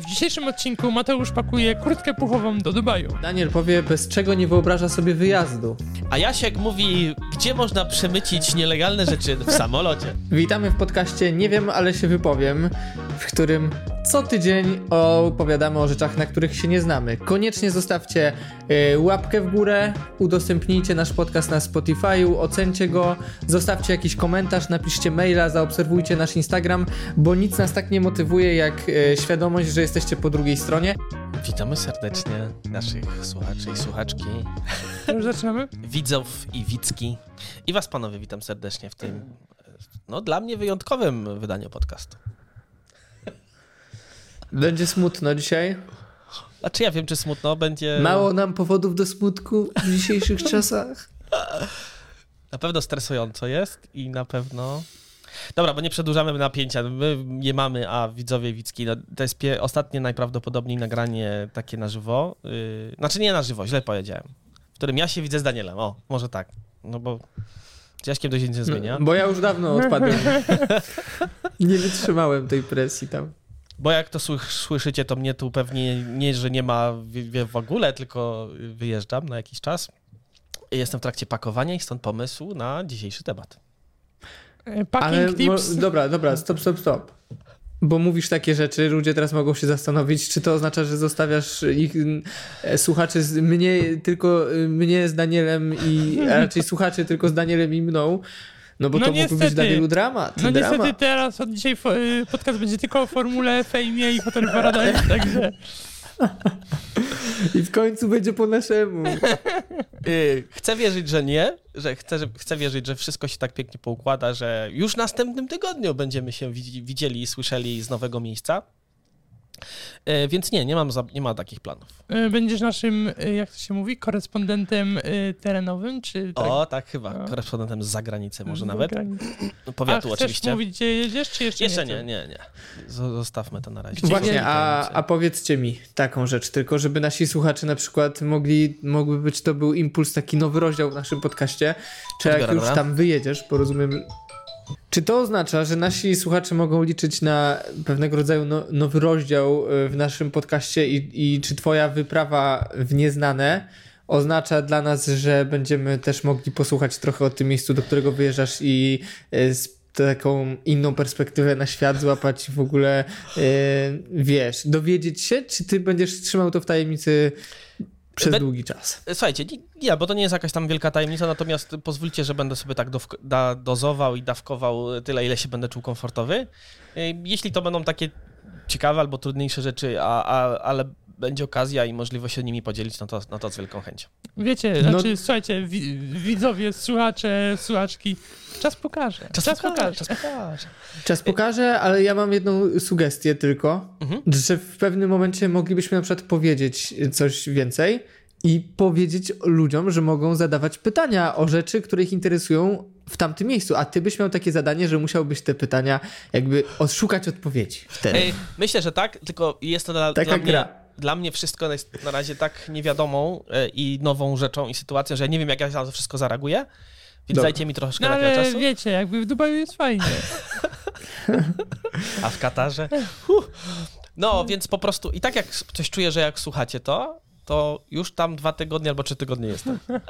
W dzisiejszym odcinku Mateusz pakuje kurtkę puchową do Dubaju. Daniel powie, bez czego nie wyobraża sobie wyjazdu. A Jasiek mówi, gdzie można przemycić nielegalne rzeczy w samolocie. Witamy w podcaście Nie wiem, ale się wypowiem, w którym co tydzień opowiadamy o rzeczach, na których się nie znamy. Koniecznie zostawcie y, łapkę w górę, udostępnijcie nasz podcast na Spotify'u, ocencie go, zostawcie jakiś komentarz, napiszcie maila, zaobserwujcie nasz Instagram, bo nic nas tak nie motywuje jak y, świadomość, że jesteście po drugiej stronie. Witamy serdecznie naszych słuchaczy i słuchaczki, Już zaczynamy? widzów i widzki. I was panowie witam serdecznie w tym, no dla mnie wyjątkowym wydaniu podcastu. Będzie smutno dzisiaj. Znaczy ja wiem, czy smutno będzie... Mało nam powodów do smutku w dzisiejszych czasach. Na pewno stresująco jest i na pewno... Dobra, bo nie przedłużamy napięcia. My nie mamy, a widzowie widzki, no, to jest ostatnie najprawdopodobniej nagranie takie na żywo. Yy... Znaczy nie na żywo, źle powiedziałem. W którym ja się widzę z Danielem. O, może tak. No bo z Jaśkiem to się nic nie zmienia. No, bo ja już dawno odpadłem. nie wytrzymałem tej presji tam. Bo jak to sły- słyszycie, to mnie tu pewnie nie, że nie ma w, w ogóle, tylko wyjeżdżam na jakiś czas. Jestem w trakcie pakowania i stąd pomysł na dzisiejszy temat. E, Packing Ale mo- tips. dobra, dobra, stop, stop, stop. Bo mówisz takie rzeczy, ludzie teraz mogą się zastanowić, czy to oznacza, że zostawiasz ich e, słuchaczy z mnie, tylko e, mnie z Danielem i a raczej słuchaczy tylko z Danielem i mną. No bo No to mógłby być niestety. dla wielu dramat. No dramat. niestety teraz od dzisiaj y, podcast będzie tylko o formule, fejmie i Hotel Paradise, także I w końcu będzie po naszemu. Yy, chcę wierzyć, że nie, że chcę, że chcę wierzyć, że wszystko się tak pięknie poukłada, że już w następnym tygodniu będziemy się widzi- widzieli i słyszeli z nowego miejsca. Yy, więc nie, nie, mam za, nie ma takich planów. y, będziesz naszym, y, jak to się mówi, korespondentem terenowym, czy tak? O, tak chyba. No. Korespondentem z zagranicy może z nawet. zagranicy. A Powiatu chcesz oczywiście. mówić, gdzie jedziesz, czy jeszcze, Jeszcze nie? nie, nie, nie. Zostawmy to na razie. Właśnie, a, a powiedzcie mi taką rzecz, tylko żeby nasi słuchacze na przykład mogli, mógłby być to był impuls, taki nowy rozdział w naszym podcaście, czy jak już tam wyjedziesz, porozumiem. Czy to oznacza, że nasi słuchacze mogą liczyć na pewnego rodzaju no, nowy rozdział y, w naszym podcaście i, i czy twoja wyprawa w nieznane oznacza dla nas, że będziemy też mogli posłuchać trochę o tym miejscu, do którego wyjeżdżasz i y, z taką inną perspektywę na świat złapać i w ogóle y, wiesz, dowiedzieć się, czy ty będziesz trzymał to w tajemnicy przez Be- długi czas? Słuchajcie, nie, bo to nie jest jakaś tam wielka tajemnica, natomiast pozwólcie, że będę sobie tak dowk- da, dozował i dawkował tyle, ile się będę czuł komfortowy. Jeśli to będą takie ciekawe albo trudniejsze rzeczy, a, a, ale będzie okazja i możliwość się nimi podzielić, no to, no to z wielką chęcią. Wiecie, No- znaczy, słuchajcie, wi- widzowie, słuchacze, słuchaczki, czas pokaże. Czas, pokaże. Czas pokaże. Czas pokaże, ale ja mam jedną sugestię tylko, Mhm. że w pewnym momencie moglibyśmy na przykład powiedzieć coś więcej i powiedzieć ludziom, że mogą zadawać pytania o rzeczy, które ich interesują w tamtym miejscu, a ty byś miał takie zadanie, że musiałbyś te pytania jakby odszukać odpowiedzi wtedy. Ej, myślę, że tak, tylko jest to dla, Taka dla, mnie, gra. Dla mnie wszystko jest na razie tak niewiadomą e, i nową rzeczą i sytuacją, że ja nie wiem, jak ja na to wszystko zareaguję, więc Dobra. dajcie mi troszkę No takiego ale czasu. wiecie, jakby w Dubaju jest fajnie. A w Katarze? Huh. No, więc po prostu i tak jak coś czuję, że jak słuchacie to, to już tam dwa tygodnie albo trzy tygodnie jestem.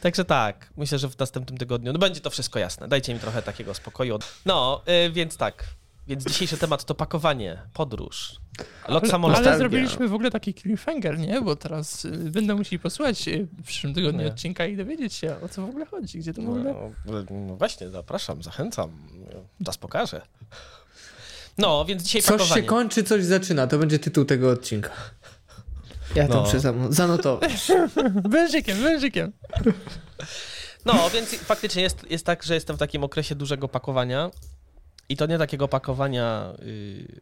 Także tak, myślę, że w następnym tygodniu no będzie to wszystko jasne. Dajcie mi trochę takiego spokoju. No, y, więc tak. Więc dzisiejszy temat to pakowanie, podróż, lot Ale, samolotem. ale zrobiliśmy w ogóle taki cliffhanger, nie? Bo teraz y, będę musieli posłuchać y, w przyszłym tygodniu Nie. odcinka i dowiedzieć się, o co w ogóle chodzi, gdzie to w ogóle... No, no właśnie, zapraszam, zachęcam. Czas pokaże. No, więc dzisiaj Coś pakowanie. się kończy, coś zaczyna. To będzie tytuł tego odcinka. Ja to No. muszę zam- zanotować. Wężykiem, wężykiem. No, więc faktycznie jest, jest tak, że jestem w takim okresie dużego pakowania. I to nie takiego pakowania, yy,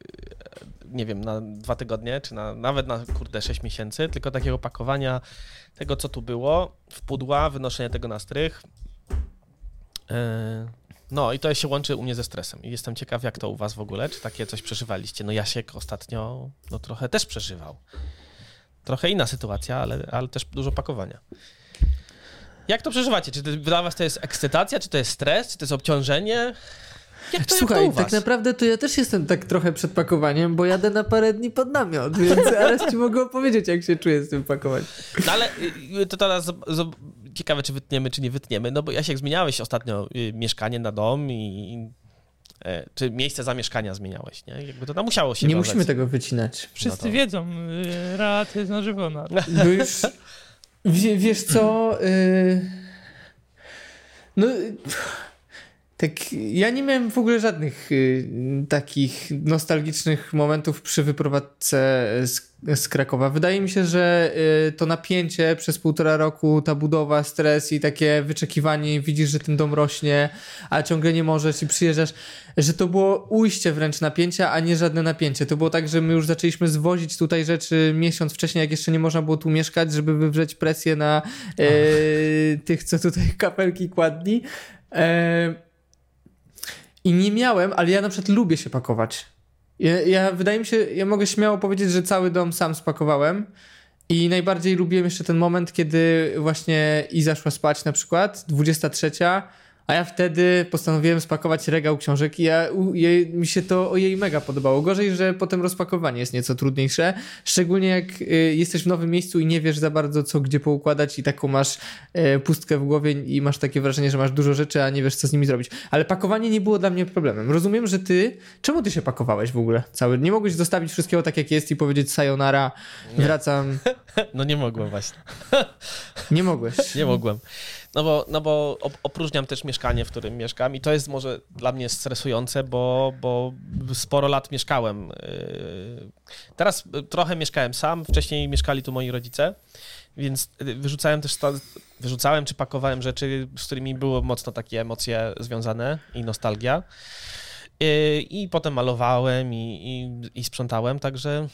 nie wiem, na dwa tygodnie, czy na, nawet na, kurde, sześć miesięcy, tylko takiego pakowania tego, co tu było, w pudła, wynoszenia tego na strych. Yy, no i to się łączy u mnie ze stresem. I jestem ciekaw, jak to u was w ogóle, czy takie coś przeżywaliście. No Jasiek ostatnio, no trochę też przeżywał. Trochę inna sytuacja, ale, ale też dużo pakowania. Jak to przeżywacie? Czy to, dla was to jest ekscytacja, czy to jest stres, czy to jest obciążenie? Jak to, Słuchaj, jak to u tak naprawdę to ja też jestem tak trochę przed pakowaniem, bo jadę na parę dni pod namiot, więc zaraz ci mogę opowiedzieć, jak się czuję z tym pakowaniem. No ale y, to teraz ciekawe, czy wytniemy, czy nie wytniemy, no bo Jasiek, zmieniałeś ostatnio y, mieszkanie na dom i... e, Czy miejsce zamieszkania zmieniałeś, nie? Jakby to tam musiało się Nie wiązać. musimy tego wycinać. Wszyscy No to- wiedzą, y, relacja jest na żywo. No. Bo już wie, wiesz co? y, no. Tak, ja nie miałem w ogóle żadnych y, takich nostalgicznych momentów przy wyprowadzce z, z Krakowa. Wydaje mi się, że y, to napięcie przez półtora roku, ta budowa, stres i takie wyczekiwanie, widzisz, że ten dom rośnie, a ciągle nie możesz i przyjeżdżasz, że to było ujście wręcz napięcia, a nie żadne napięcie. To było tak, że my już zaczęliśmy zwozić tutaj rzeczy miesiąc wcześniej, jak jeszcze nie można było tu mieszkać, żeby wywrzeć presję na e, tych, co tutaj kapelki kładli. E, I nie miałem, ale ja na przykład lubię się pakować. Ja, ja wydaje mi się, ja mogę śmiało powiedzieć, że cały dom sam spakowałem. I najbardziej lubiłem jeszcze ten moment, kiedy właśnie Iza szła spać na przykład, 23, a ja wtedy postanowiłem spakować regał książek i ja, u, jej, mi się to o jej mega podobało. Gorzej, że potem rozpakowanie jest nieco trudniejsze, szczególnie jak y, jesteś w nowym miejscu i nie wiesz za bardzo co gdzie poukładać i taką masz y, pustkę w głowie i masz takie wrażenie, że masz dużo rzeczy, a nie wiesz co z nimi zrobić. Ale pakowanie nie było dla mnie problemem. Rozumiem, że ty, czemu ty się pakowałeś w ogóle cały? Nie mogłeś zostawić wszystkiego tak jak jest i powiedzieć sayonara, Nie. wracam. No nie mogłem właśnie. Nie mogłeś. Nie mogłem. No bo, no bo op- opróżniam też mieszkanie, w którym mieszkam i to jest może dla mnie stresujące, bo, bo sporo lat mieszkałem. Yy, Teraz trochę mieszkałem sam, wcześniej mieszkali tu moi rodzice, więc wyrzucałem też, wyrzucałem czy pakowałem rzeczy, z którymi były mocno takie emocje związane i nostalgia. Yy, I potem malowałem i, i, i sprzątałem, także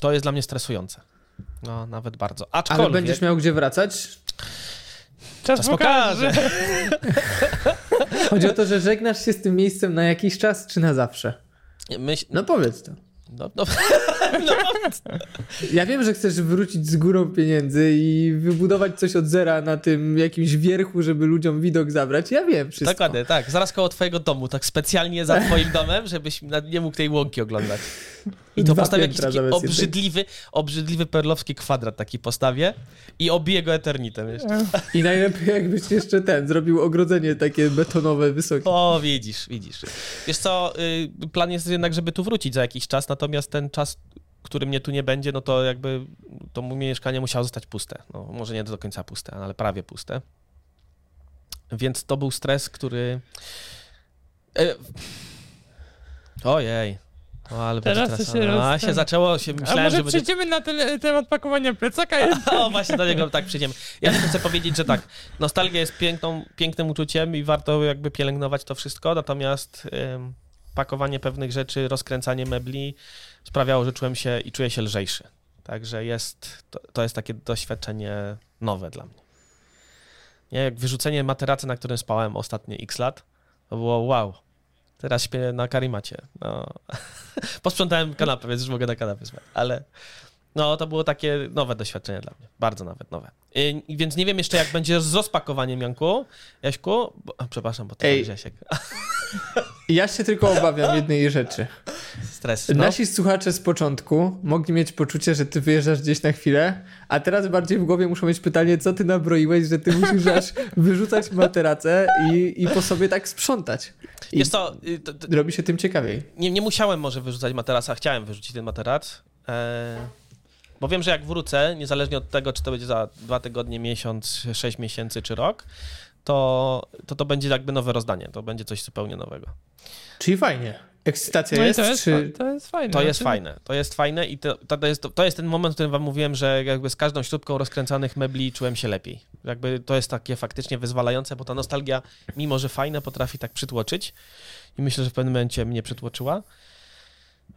to jest dla mnie stresujące. No, nawet bardzo. Aczkolwiek... Ale będziesz miał gdzie wracać? Czas, Czas pokaże. pokaże. Chodzi o to, że żegnasz się z tym miejscem na jakiś czas, czy na zawsze? Myśl... No powiedz to. No, no, Ja wiem, że chcesz wrócić z górą pieniędzy i wybudować coś od zera na tym jakimś wierchu, żeby ludziom widok zabrać. Ja wiem wszystko. dokładnie, tak. Zaraz koło twojego domu, tak specjalnie za twoim domem, żebyś na- nie mógł tej łąki oglądać. I to Dwa postawię jakiś taki obrzydliwy, obrzydliwy perlowski kwadrat taki postawię i obiję go eternitem jeszcze. I najlepiej jakbyś jeszcze ten, zrobił ogrodzenie takie betonowe, wysokie. O, widzisz, widzisz. Wiesz co, y, plan jest jednak, żeby tu wrócić za jakiś czas, natomiast ten czas, który mnie tu nie będzie, no to jakby to moje mieszkanie musiało zostać puste. No, może nie do końca puste, ale prawie puste. Więc to był stres, który... E... Ojej. O, ale Teraz teraz... się A, się zaczęło, się A myślałem, może że będzie... przejdziemy na ten temat pakowania plecaka? O, właśnie do niego tak przyjdziemy. Ja tylko chcę powiedzieć, że tak, nostalgia jest piękną, pięknym uczuciem i warto jakby pielęgnować to wszystko, natomiast ym, pakowanie pewnych rzeczy, rozkręcanie mebli sprawiało, że czułem się i czuję się lżejszy. Także jest, to, to jest takie doświadczenie nowe dla mnie. Nie, jak wyrzucenie materacy, na którym spałem ostatnie x lat, to było wow. Teraz śpię na karimacie. No. Posprzątałem kanapę, więc już mogę na kanapie spać, ale no, to było takie nowe doświadczenie dla mnie. Bardzo nawet nowe. Yy, więc nie wiem jeszcze, jak będzie z rozpakowaniem, Janku. Jaśku? Bo, a, przepraszam, bo to jest Jasiek. Ja się tylko obawiam jednej rzeczy. Stres. No. Nasi słuchacze z początku mogli mieć poczucie, że ty wyjeżdżasz gdzieś na chwilę, a teraz bardziej w głowie muszą mieć pytanie, co ty nabroiłeś, że ty musisz aż wyrzucać materacę i, i po sobie tak sprzątać. I Wiesz co, y, to, to, robi się tym ciekawiej. nie, nie musiałem może wyrzucać materaca, chciałem wyrzucić ten materac. E, bo wiem, że jak wrócę, niezależnie od tego, czy to będzie za dwa tygodnie, miesiąc, sześć miesięcy czy rok, to, to to będzie jakby nowe rozdanie. To będzie coś zupełnie nowego. Czyli fajnie. Ekscytacja No jest, to jest, czy... to jest fajne. To jest Znaczy, fajne, to jest fajne i to, to, jest, to jest ten moment, w którym wam mówiłem, że jakby z każdą śrubką rozkręcanych mebli czułem się lepiej. Jakby to jest takie faktycznie wyzwalające, bo ta nostalgia, mimo że fajna, potrafi tak przytłoczyć i myślę, że w pewnym momencie mnie przytłoczyła.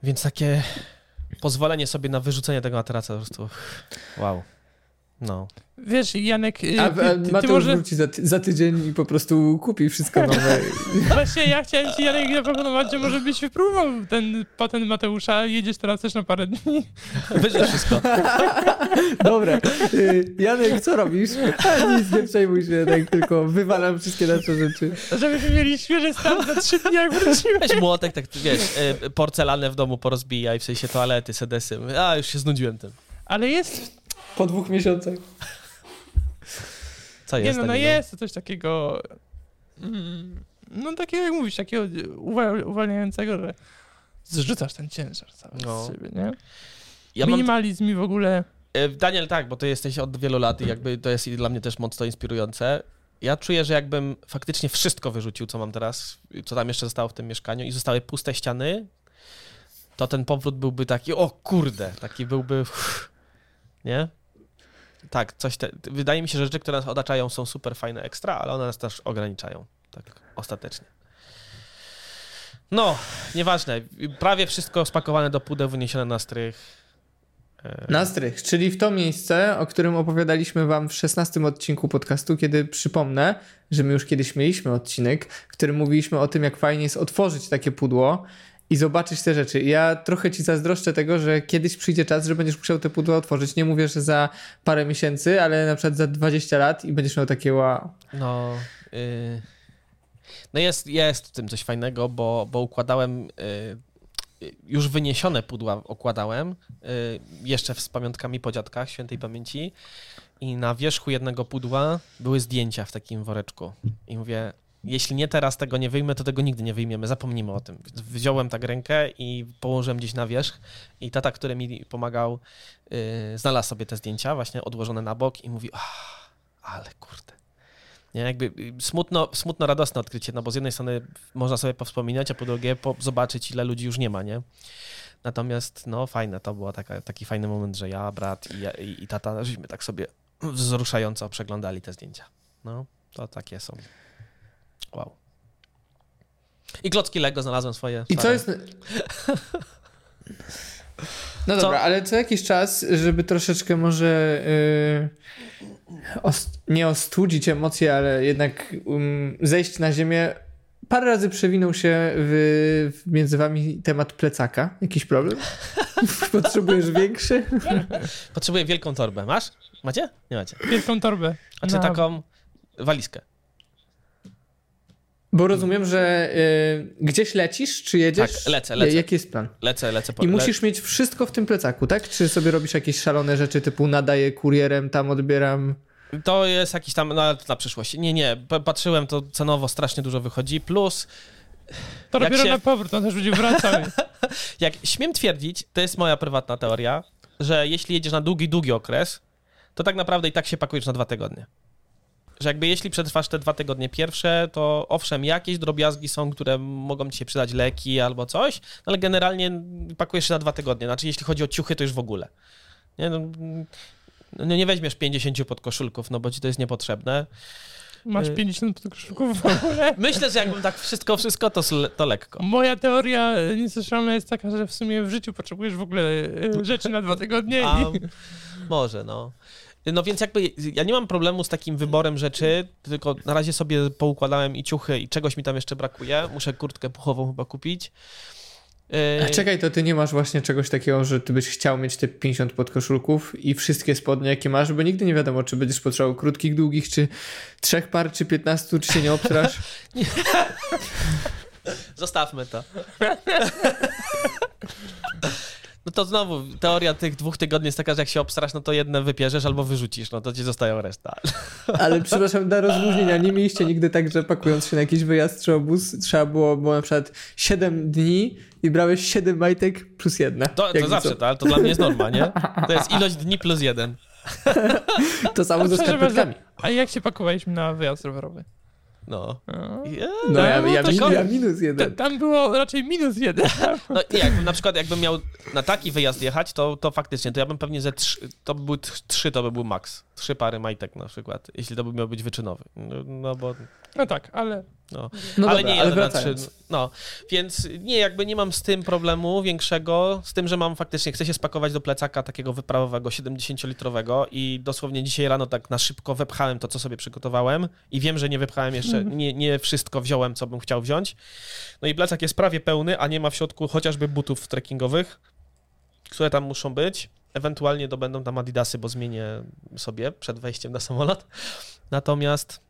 Więc takie pozwolenie sobie na wyrzucenie tego materaca po prostu wow. No. Wiesz, Janek, y, A, ty, Mateusz może... wróci za, ty- za tydzień i po prostu kupi wszystko nowe. Właśnie ja chciałem ci, Janek, zaproponować, że może byś wypróbował ten patent Mateusza. Jedziesz teraz też na parę dni. Wyżej wszystko. Dobra. Y, Janek, co robisz? A, nic, nie przejmuj się, Janek, tylko wywalam wszystkie nasze rzeczy. Żebyśmy mieli świeży stan za trzy dni, jak wrócimy. Weź młotek, tak wiesz, y, porcelanę w domu porozbijaj, w sensie toalety, sedesy. A, już się znudziłem tym. Ale jest, Po dwóch miesiącach. Co nie jest? no, no Danilo? jest to coś takiego, mm, no takiego jak mówisz, takiego uwal- uwalniającego, że zrzucasz ten ciężar cały No. z siebie, nie? Ja mam Minimalizm i w ogóle... E, Daniel, tak, bo ty jesteś od wielu lat i jakby to jest dla mnie też mocno inspirujące. Ja czuję, że jakbym faktycznie wszystko wyrzucił, co mam teraz, co tam jeszcze zostało w tym mieszkaniu i zostały puste ściany, to ten powrót byłby taki, o kurde, taki byłby, uff, nie? Tak, coś te, wydaje mi się, że rzeczy, które nas otaczają są super fajne ekstra, ale one nas też ograniczają, tak ostatecznie. No, nieważne, prawie wszystko spakowane do pudeł, wyniesione na strych. E, Na strych, czyli w to miejsce, o którym opowiadaliśmy wam w 16 odcinku podcastu, kiedy przypomnę, że my już kiedyś mieliśmy odcinek, w którym mówiliśmy o tym, jak fajnie jest otworzyć takie pudło i zobaczyć te rzeczy. Ja trochę ci zazdroszczę tego, że kiedyś przyjdzie czas, że będziesz musiał te pudła otworzyć. Nie mówię, że za parę miesięcy, ale na przykład za 20 lat i będziesz miał takie wow. No, y, no jest, jest w tym coś fajnego, bo, bo układałem, y, już wyniesione pudła okładałem, y, jeszcze z pamiątkami po dziadkach świętej pamięci i na wierzchu jednego pudła były zdjęcia w takim woreczku. I mówię, jeśli nie teraz tego nie wyjmę, to tego nigdy nie wyjmiemy, zapomnimy o tym. Wziąłem tak rękę i położyłem gdzieś na wierzch i tata, który mi pomagał, y, znalazł sobie te zdjęcia właśnie odłożone na bok i mówi, "Ah, ale kurde. Nie, jakby y, smutno, smutno radosne odkrycie, no bo z jednej strony można sobie powspominać, a po drugie po, zobaczyć, ile ludzi już nie ma, nie? Natomiast, no fajne, to był taki fajny moment, że ja, brat i, i, i tata, żeśmy tak sobie wzruszająco przeglądali te zdjęcia. No, to takie są. Wow. I klocki Lego znalazłem swoje. I co jest... No Co? dobra, ale co jakiś czas, żeby troszeczkę może yy, ost- nie ostudzić emocje, ale jednak um, zejść na ziemię, parę razy przewinął się w, w między wami temat plecaka. Jakiś problem? Potrzebujesz większy? Potrzebuję wielką torbę. Masz? Macie? Nie macie. Wielką torbę. A czy Na- taką walizkę? Bo rozumiem, że yy, gdzieś lecisz, czy jedziesz? Tak, lecę, lecę. Jaki jest plan? Lecę, lecę po I le- musisz mieć wszystko w tym plecaku, tak? Czy sobie robisz jakieś szalone rzeczy typu nadaję kurierem, tam odbieram... To jest jakiś tam na, na przyszłość. Nie, nie. Patrzyłem, to cenowo strasznie dużo wychodzi. Plus, To dopiero się- na powrót, on też będzie wracał. jak śmiem twierdzić, to jest moja prywatna teoria, że jeśli jedziesz na długi, długi okres, to tak naprawdę i tak się pakujesz na dwa tygodnie. Że jakby jeśli przetrwasz te dwa tygodnie pierwsze, to owszem, jakieś drobiazgi są, które mogą ci się przydać, leki albo coś, ale generalnie pakujesz się na dwa tygodnie. Znaczy, jeśli chodzi o ciuchy, to już w ogóle. Nie, no, no nie weźmiesz 50 podkoszulków, no bo ci to jest niepotrzebne. Masz Y- 50 podkoszulków w ogóle. Myślę, że jakbym tak wszystko, wszystko, to, to lekko. Moja teoria niesłyszalna jest taka, że w sumie w życiu potrzebujesz w ogóle e, rzeczy na dwa tygodnie A, i może, no. No więc jakby ja nie mam problemu z takim wyborem rzeczy, tylko na razie sobie poukładałem i ciuchy i czegoś mi tam jeszcze brakuje. Muszę kurtkę puchową chyba kupić. Yy, A czekaj, to ty nie masz właśnie czegoś takiego, że ty byś chciał mieć te 50 podkoszulków i wszystkie spodnie, jakie masz, bo nigdy nie wiadomo, czy będziesz potrzebował krótkich, długich, czy trzech par, czy 15, czy się nie obstrasz. Zostawmy to. No to znowu, teoria tych dwóch tygodni jest taka, że jak się obstrasz, no to jedne wypierzesz albo wyrzucisz, no to ci zostają reszta. Ale przepraszam, dla rozluźnienia, nie mieliście nigdy tak, że pakując się na jakiś wyjazd czy obóz, trzeba było, było na przykład 7 dni i brałeś 7 majtek plus jedna. To, to zawsze, to, ale to dla mnie jest norma, nie? To jest ilość dni plus jeden. To samo ze skarpetkami. A jak się pakowaliśmy na wyjazd rowerowy? No. No. Yeah. No ja, ja, tak, min, o- ja minus Ta- jeden. Tam było raczej minus jeden. No nie, jakbym na przykład jakbym miał na taki wyjazd jechać, to, to faktycznie, to ja bym pewnie ze trzy, to by były tr- trzy, to by był maks. Trzy pary majtek na przykład, jeśli to by miał być wyczynowy. No, no bo No tak, ale no. No ale dobra, nie ale jeden na trzy. No, więc nie, jakby nie mam z tym problemu większego, z tym, że mam faktycznie, chcę się spakować do plecaka takiego wyprawowego, 70-litrowego i dosłownie dzisiaj rano tak na szybko wepchałem to, co sobie przygotowałem i wiem, że nie wypchałem jeszcze, nie, nie wszystko wziąłem, co bym chciał wziąć. No i plecak jest prawie pełny, a nie ma w środku chociażby butów trekkingowych, które tam muszą być. Ewentualnie to będą tam adidasy, bo zmienię sobie przed wejściem na samolot. Natomiast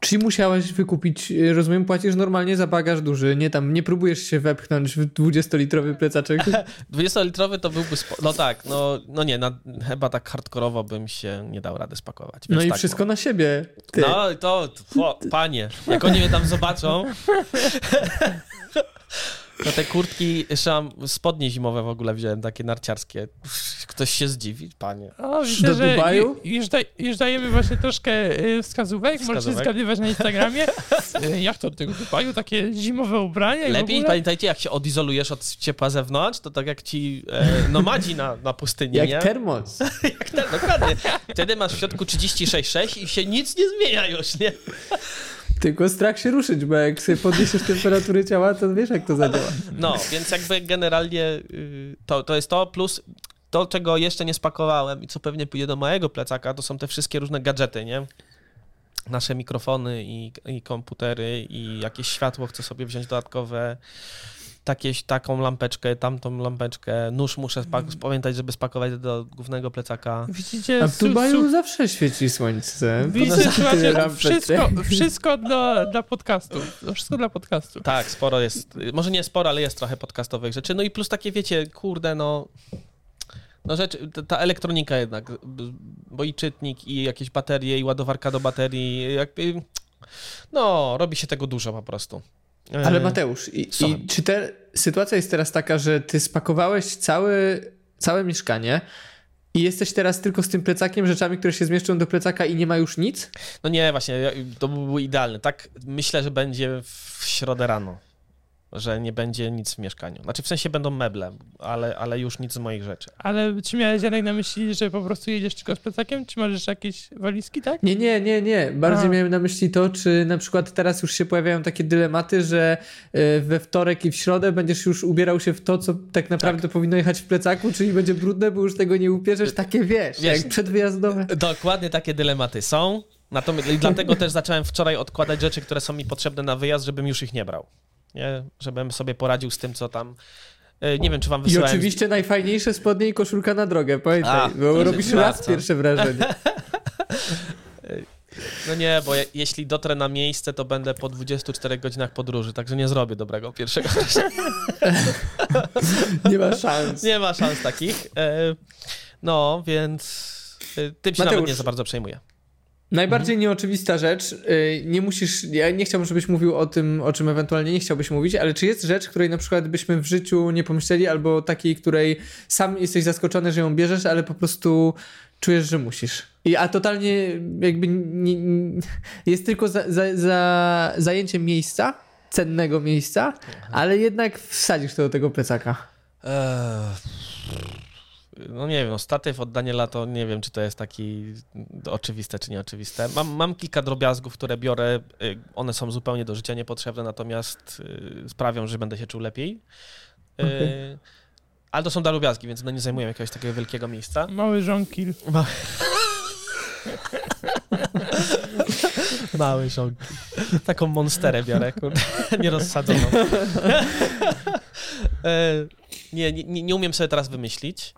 Czyli musiałeś wykupić, y, rozumiem, płacisz normalnie za bagaż duży, nie tam, nie próbujesz się wepchnąć w 20-litrowy plecaczek. 20-litrowy to byłby. Spo... No tak, no, no nie, na, chyba tak hardkorowo bym się nie dał rady spakować. No i tak, wszystko na siebie. Ty. No to, o, panie, jak oni mnie tam zobaczą. No te kurtki, mam spodnie zimowe w ogóle wziąłem, takie narciarskie. Ktoś się zdziwi, panie. o, widzę, Do że Dubaju? ju- już, daj, już dajemy właśnie troszkę y, wskazówek. Możecie Wskazówek. zgadywać na Instagramie. Y, Jak to do tego Dubaju? Takie zimowe ubrania Lepiej ogóle? pamiętajcie, jak się odizolujesz od ciepła zewnątrz, to tak jak ci e, nomadzi na, na pustyni, Jak nie? termos. Jak ten, dokładnie. Wtedy masz w środku 36,6 i się nic nie zmienia już, nie? Tylko strach się ruszyć, bo jak sobie podniesiesz temperaturę ciała, to wiesz jak to zadziała. No, więc jakby generalnie y, to, to jest to, plus to, czego jeszcze nie spakowałem i co pewnie pójdzie do mojego plecaka, to są te wszystkie różne gadżety, nie? Nasze mikrofony i, i komputery i jakieś światło chcę sobie wziąć dodatkowe, takieś, taką lampeczkę, tamtą lampeczkę, nóż muszę spa- pamiętać, żeby spakować do głównego plecaka. Widzicie, A w Dubaju su- zawsze świeci słońce. Widzicie, Ponad słuchajcie, wszystko, wszystko dla, dla podcastu. Wszystko dla podcastu. Tak, sporo jest, może nie sporo, ale jest trochę podcastowych rzeczy. No i plus takie, wiecie, kurde, no... No rzeczy, ta- elektronika jednak, bo i czytnik, i jakieś baterie, i ładowarka do baterii, jakby... No, robi się tego dużo po prostu. Ale E, Mateusz, i, i czy te, sytuacja jest teraz taka, że ty spakowałeś cały, całe mieszkanie i jesteś teraz tylko z tym plecakiem, rzeczami, które się zmieszczą do plecaka i nie ma już nic? No nie, właśnie, to by było idealne. Tak myślę, że będzie w środę rano, że nie będzie nic w mieszkaniu. Znaczy w sensie będą meble, ale, ale już nic z moich rzeczy. Ale czy miałeś Janek na myśli, że po prostu jedziesz tylko z plecakiem, czy masz jeszcze jakieś walizki, tak? Nie, nie, nie, nie. Bardziej A. miałem na myśli to, czy na przykład teraz już się pojawiają takie dylematy, że y, we wtorek i w środę będziesz już ubierał się w to, co tak naprawdę powinno jechać w plecaku, czyli będzie brudne, bo już tego nie upierzesz. Takie wiesz, Wiesz- jak przedwyjazdowe. Dokładnie takie dylematy są. Natomiast i dlatego też zacząłem wczoraj odkładać rzeczy, które są mi potrzebne na wyjazd, żebym już ich nie brał. Nie? Żebym sobie poradził z tym, co tam. e, Nie wiem, czy wam I wysyłałem. oczywiście najfajniejsze spodnie i koszulka na drogę, pamiętaj, A, bo robisz raz pierwsze wrażenie. No nie, bo je, jeśli dotrę na miejsce, to będę po 24 godzinach podróży, także nie zrobię dobrego pierwszego wrażenia. Nie ma szans. Nie ma szans takich. E, No, więc e, tym się Mateusz. nawet nie za bardzo przejmuję. Najbardziej nieoczywista rzecz, y, nie musisz, ja nie chciałbym, żebyś mówił o tym, o czym ewentualnie nie chciałbyś mówić, ale czy jest rzecz, której na przykład byśmy w życiu nie pomyśleli, albo takiej, której sam jesteś zaskoczony, że ją bierzesz, ale po prostu czujesz, że musisz. I, a totalnie jakby nie, nie, jest tylko za, za, za zajęciem miejsca, cennego miejsca, ale jednak wsadzisz to do tego plecaka. No nie wiem, no statyw od Daniela to nie wiem, czy to jest taki oczywiste, czy nieoczywiste. Mam, mam kilka drobiazgów, które biorę. y, One są zupełnie do życia niepotrzebne, natomiast y, sprawią, że będę się czuł lepiej. Y, Okej. Ale to są drobiazgi, więc one nie zajmują jakiegoś takiego wielkiego miejsca. Mały żonkil. Mały żonki. Taką monsterę biorę, kurde, nierozsadzoną. E, nie, nie, nie umiem sobie teraz wymyślić,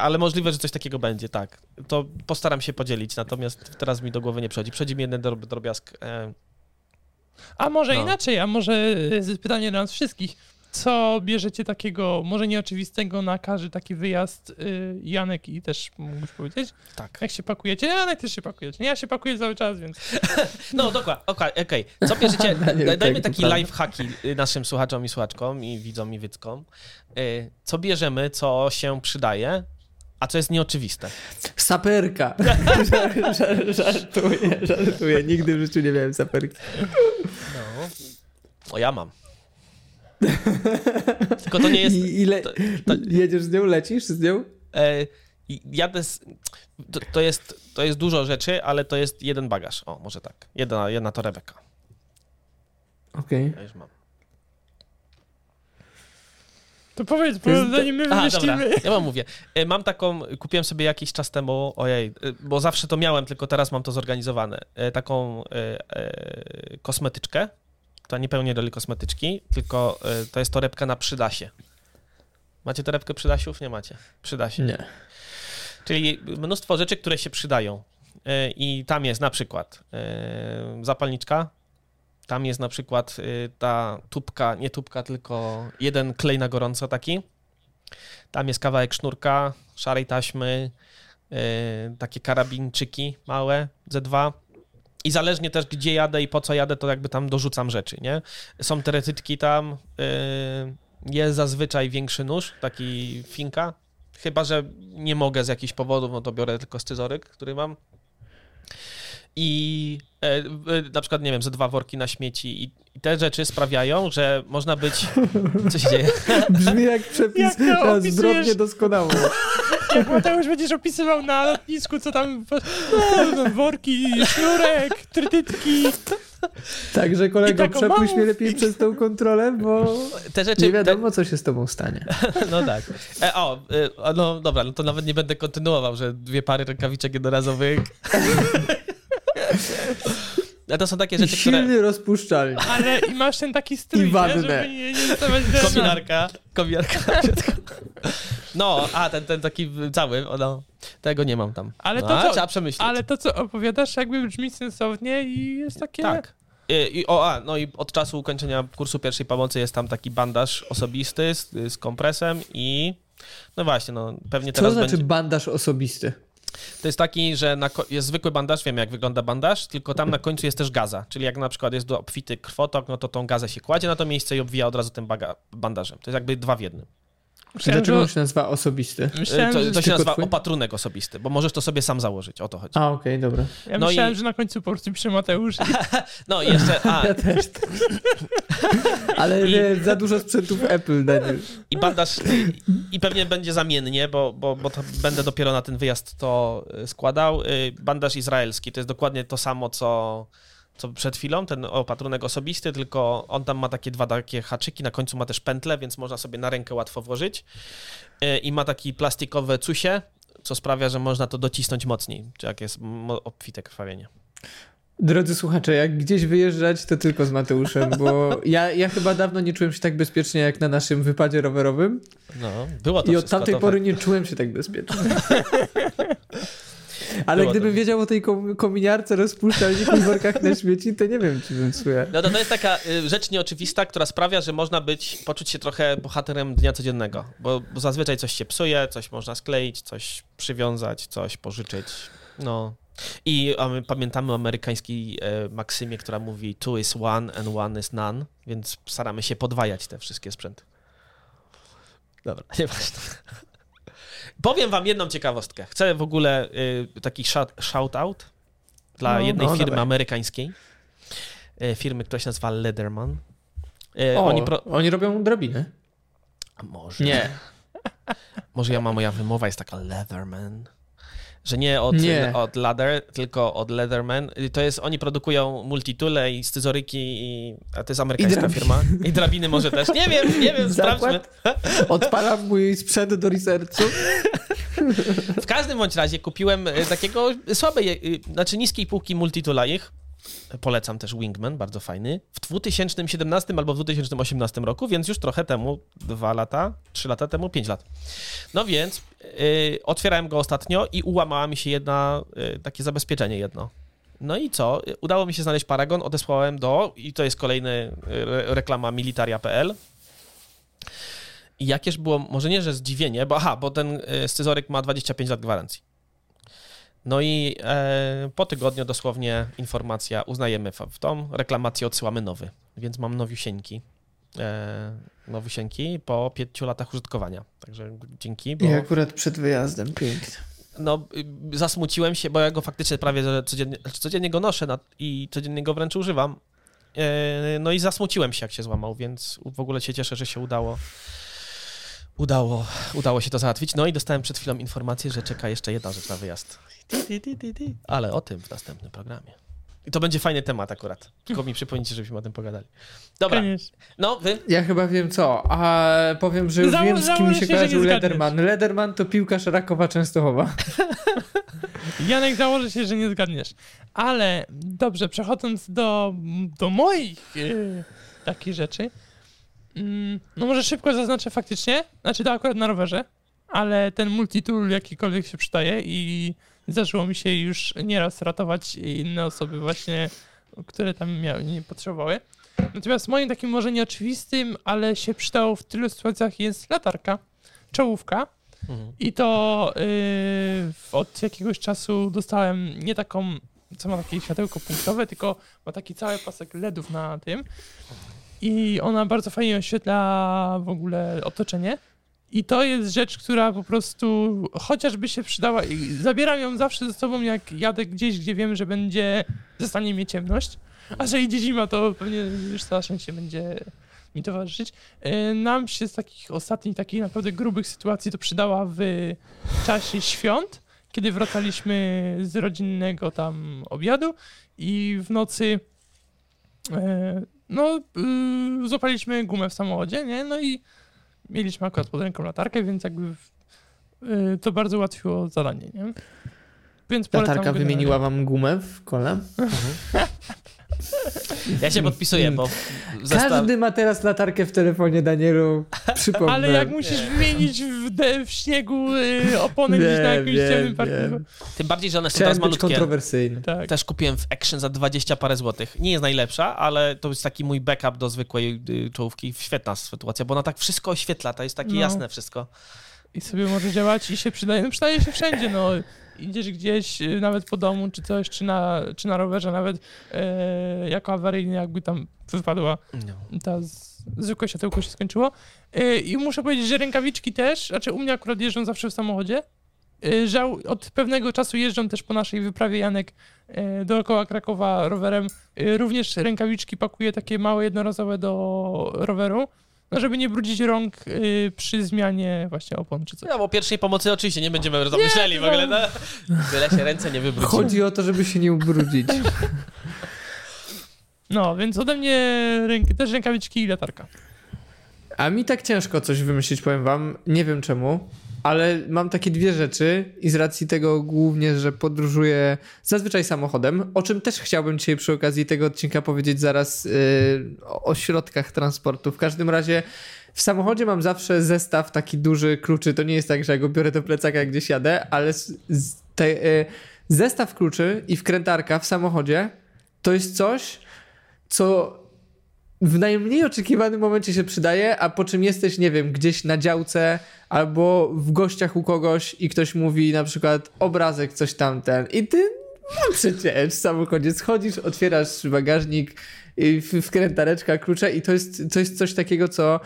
ale możliwe, że coś takiego będzie, tak. To postaram się podzielić, natomiast teraz mi do głowy nie przychodzi. Przychodzi mi jeden drob- drobiazg. E, A może No. inaczej, a może y, pytanie do nas wszystkich. Co bierzecie takiego, może nieoczywistego na każdy taki wyjazd, y, Janek i też mógłbyś powiedzieć? tak. Jak się pakujecie? Janek też się pakujecie. Nie, ja się pakuję cały czas, więc... No dokładnie, okej. okej. Co bierzecie? Dajmy tak, taki prawda. lifehacki y, naszym słuchaczom i słuchaczkom i widzom i wyckom. Y, Co bierzemy, co się przydaje, a co jest nieoczywiste? Saperka. Żar- żar- żartuję, żartuję. Nigdy w życiu nie miałem saperki. No. O, ja mam. Tylko to nie jest. I ile to- to- jedziesz z nią, lecisz z nią? E, jadę z, to, to, jest, to jest dużo rzeczy, ale to jest jeden bagaż. O, może tak. Jedna, jedna torebeka. Okej. Ja już mam. To powiedz, bo zanim my wymyślimy. ja wam mówię. E, Mam taką, kupiłem sobie jakiś czas temu, ojej, e, bo zawsze to miałem, tylko teraz mam to zorganizowane, e, taką e, e, kosmetyczkę, która nie pełni roli kosmetyczki, tylko e, to jest torebka na przydasie. Macie torebkę przydasiów? Nie macie. Przydasie. Nie. Czyli mnóstwo rzeczy, które się przydają. E, I tam jest na przykład e, zapalniczka, tam jest na przykład ta tubka, nie tubka, tylko jeden klej na gorąco taki. Tam jest kawałek sznurka, szarej taśmy, takie karabinczyki małe, Z2. I zależnie też gdzie jadę i po co jadę, to jakby tam dorzucam rzeczy, nie? Są teretytki tam, e, jest zazwyczaj większy nóż, taki finka, Chyba, że nie mogę z jakichś powodów, no to biorę tylko scyzoryk, który mam. I e, e, na przykład, nie wiem, ze dwa worki na śmieci. I, I te rzeczy sprawiają, że można być. Co się dzieje? Brzmi jak przepis Jak to na doskonało. Jak Mateusz będziesz opisywał na lotnisku, co tam... No, worki, sznurek, trytytki. Także kolego, I taką przepuść mnie lepiej przez tą kontrolę, bo Te rzeczy. nie wiadomo, co się z tobą stanie. Te, no tak. E, o, e, no dobra, no to nawet nie będę kontynuował, że dwie pary rękawiczek jednorazowych. A to są takie I rzeczy, które. silny rozpuszczalnik. Ale i masz ten taki strój, I nie? wannę. żeby nie, nie dostawać. No, a ten, ten taki cały, no, tego nie mam tam. Ale no, to co- trzeba przemyśleć. Ale to, co opowiadasz, jakby brzmi sensownie i jest takie... Tak. I, i, o, a, no i od czasu ukończenia kursu pierwszej pomocy jest tam taki bandaż osobisty z, z kompresem i no właśnie, no pewnie Co teraz znaczy będzie... bandaż osobisty? To jest taki, że jest zwykły bandaż, wiem jak wygląda bandaż, tylko tam na końcu jest też gaza, czyli jak na przykład jest do obfity krwotok, no to tą gazę się kładzie na to miejsce i obwija od razu tym bandażem. To jest jakby dwa w jednym. Myślałem, Dlaczego on że, się nazywa osobisty? myślałem, to, że, to się nazywa twój? opatrunek osobisty, bo możesz to sobie sam założyć, o to chodzi. A, okej, dobra. ja no myślałem i- że na końcu po prostu pisze Mateusz. No i jeszcze, a, Ja też. Ale I- za dużo sprzętów Apple, Daniel. I bandaż, i, i pewnie będzie zamiennie, bo, bo, bo to będę dopiero na ten wyjazd to y, składał. Y, Bandaż izraelski to jest dokładnie to samo, co, co przed chwilą, ten opatrunek osobisty, tylko on tam ma takie dwa takie haczyki, na końcu ma też pętle, więc można sobie na rękę łatwo włożyć. Y, I ma taki plastikowe cusie, co sprawia, że można to docisnąć mocniej, czy jak jest obfite krwawienie. Drodzy słuchacze, jak gdzieś wyjeżdżać, to tylko z Mateuszem, bo ja, ja chyba dawno nie czułem się tak bezpiecznie jak na naszym wypadzie rowerowym No, było to i od tamtej pory nie czułem się tak bezpiecznie. Ale Było gdybym to. wiedział o tej kom- kominiarce, rozpuszczalniku i workach na śmieci, to nie wiem, czy bym słuchał. No to, to jest taka y, rzecz nieoczywista, która sprawia, że można być, poczuć się trochę bohaterem dnia codziennego, bo, bo zazwyczaj coś się psuje, coś można skleić, coś przywiązać, coś pożyczyć, no. I pamiętamy o amerykańskiej e, maksymie, która mówi two is one and one is none, więc staramy się podwajać te wszystkie sprzęty. Dobra, nieważne. Powiem wam jedną ciekawostkę. Chcę w ogóle y, taki shout, shout out dla No, jednej no, firmy dawaj. amerykańskiej. E, firmy, która się nazywa Leatherman. E, O, oni pro... oni robią drabiny. A może. Nie. Może ja mam, moja wymowa jest taka Leatherman. Że nie od, Nie. od Ladder, tylko od Leatherman. To jest, oni produkują multitule i scyzoryki, i, a to jest amerykańska firma. I drabiny może też. Nie wiem, nie wiem, sprawdźmy. Zakład? Odpalam mój sprzęt do researchu. W każdym bądź razie kupiłem y, takiego słabej, y, znaczy niskiej półki multitula ich. Polecam też Wingman, bardzo fajny. W 2017 albo w 2018 roku, więc już trochę temu, dwa lata, trzy lata temu, pięć lat. No więc y, otwierałem go ostatnio i ułamała mi się jedna, y, takie zabezpieczenie jedno. No i co? Udało mi się znaleźć paragon, odesłałem do, i to jest kolejny y, re, reklama militaria.pl. I jakież było, może nie, że zdziwienie, bo aha, bo ten y, scyzoryk ma 25 lat gwarancji. No i e, po tygodniu dosłownie informacja, uznajemy w, tą reklamację, odsyłamy nowy. Więc mam nowiusieńki. E, nowiusieńki po pięciu latach użytkowania. Także dzięki, bo I akurat przed wyjazdem, pięknie. no, y, zasmuciłem się, bo ja go faktycznie prawie codziennie, znaczy codziennie go noszę na, i codziennie go wręcz używam. E, no i zasmuciłem się, jak się złamał, więc w ogóle się cieszę, że się udało udało, udało się to załatwić. No i dostałem przed chwilą informację, że czeka jeszcze jedna rzecz na wyjazd. Ale o tym w następnym programie. I to będzie fajny temat akurat. Tylko mi przypomnijcie, żebyśmy o tym pogadali. Dobra, Koniecznie. no wy? Ja chyba wiem co, a powiem, że już wiem z kim mi założę się się, kojarzył. Lederman. Lederman to piłkarz Rakowa Częstochowa. Janek założy się, że nie zgadniesz. Ale dobrze, przechodząc do, do moich yy, takich rzeczy. Mm, no może szybko zaznaczę faktycznie, znaczy to akurat na rowerze, ale ten multitool jakikolwiek się przydaje i zdarzyło mi się już nieraz ratować inne osoby właśnie, które tam miały, nie potrzebowały. Natomiast moim takim może nieoczywistym, ale się przydało w tylu sytuacjach jest latarka, czołówka. Mhm. I to yy, od jakiegoś czasu dostałem nie taką, co ma takie światełko punktowe, tylko ma taki cały pasek LEDów na tym. I ona bardzo fajnie oświetla w ogóle otoczenie. I to jest rzecz, która po prostu chociażby się przydała. I zabieram ją zawsze ze sobą, jak jadę gdzieś, gdzie wiem, że będzie, zostanie mnie ciemność. A że idzie zima, to pewnie już cała szczęście będzie mi towarzyszyć. E, Nam się z takich ostatnich, takich naprawdę grubych sytuacji to przydała w czasie świąt, kiedy wracaliśmy z rodzinnego tam obiadu i w nocy e, no, y, złapaliśmy gumę w samochodzie, nie? No i mieliśmy akurat pod ręką latarkę, więc jakby w, y, to bardzo ułatwiło zadanie, nie? Więc Latarka wymieniła wam gumę w kole. Ja się podpisuję, bo zestaw... Każdy ma teraz latarkę w telefonie, Danielu. Przypomnę. Ale jak musisz wymienić w, de, w śniegu y, opony gdzieś na jakimś ciemnym parkingu. Tym bardziej, że one są Chciałem teraz malutkie. kontrowersyjny. Tak. Też kupiłem w Action za 20 parę złotych. Nie jest najlepsza, ale to jest taki mój backup do zwykłej y, czołówki. Świetna sytuacja, bo ona tak wszystko oświetla, to jest takie No. jasne wszystko. I sobie może działać i się przydaje. No przydaje się wszędzie, no. Idziesz gdzieś, y, nawet po domu, czy coś, czy na, czy na rowerze, nawet e, jako awaryjnie jakby tam wypadła No. ta z, zwykłe światełko się skończyło. E, I muszę powiedzieć, że rękawiczki też, znaczy u mnie akurat jeżdżą zawsze w samochodzie. E, Żał, od pewnego czasu jeżdżą też po naszej wyprawie Janek dookoła Krakowa rowerem. Również rękawiczki pakuję takie małe, jednorazowe do roweru, no żeby nie brudzić rąk e, przy zmianie właśnie opon czy coś. No, bo pierwszej pomocy oczywiście nie będziemy to myśleli w ogóle. No. Byle się ręce nie wybrudziły. Chodzi o to, żeby się nie ubrudzić. No, więc ode mnie ręk, też rękawiczki i latarka. A mi tak ciężko coś wymyślić, powiem wam. Nie wiem czemu, ale mam takie dwie rzeczy i z racji tego głównie, że podróżuję zazwyczaj samochodem, o czym też chciałbym dzisiaj przy okazji tego odcinka powiedzieć zaraz yy, o, środkach transportu. W każdym razie w samochodzie mam zawsze zestaw taki duży kluczy. To nie jest tak, że ja go biorę do plecaka gdzieś jadę, ale te, yy, zestaw kluczy i wkrętarka w samochodzie to jest coś, co w najmniej oczekiwanym momencie się przydaje, a po czym jesteś, nie wiem, gdzieś na działce albo w gościach u kogoś i ktoś mówi na przykład obrazek, coś tamten. I ty no przecież w samochodzie schodzisz, otwierasz bagażnik, wkrętareczka, klucze i to jest, to jest coś takiego, co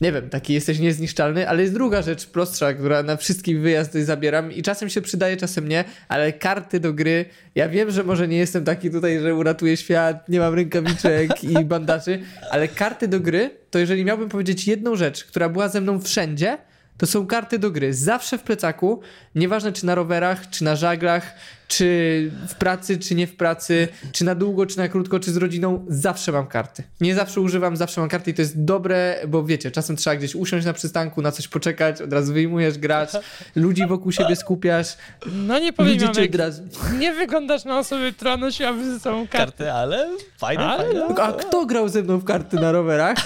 nie wiem, taki jesteś niezniszczalny, ale jest druga rzecz prostsza, która na wszystkich wyjazdy zabieram i czasem się przydaje, czasem nie, ale karty do gry, ja wiem, że może nie jestem taki tutaj, że uratuję świat, nie mam rękawiczek i bandaży, ale karty do gry, to jeżeli miałbym powiedzieć jedną rzecz, która była ze mną wszędzie, to są karty do gry. Zawsze w plecaku, nieważne czy na rowerach, czy na żaglach, czy w pracy, czy nie w pracy, czy na długo, czy na krótko, czy z rodziną, zawsze mam karty. Nie zawsze używam, zawsze mam karty i to jest dobre, bo wiecie, czasem trzeba gdzieś usiąść na przystanku, na coś poczekać, od razu wyjmujesz, grać, ludzi wokół siebie skupiasz, No nie powiem, od razu... nie wyglądasz na osobę, która nosiłaby ze sobą kartę. Karty, ale fajne, Ale fajne. A kto grał ze mną w karty na rowerach?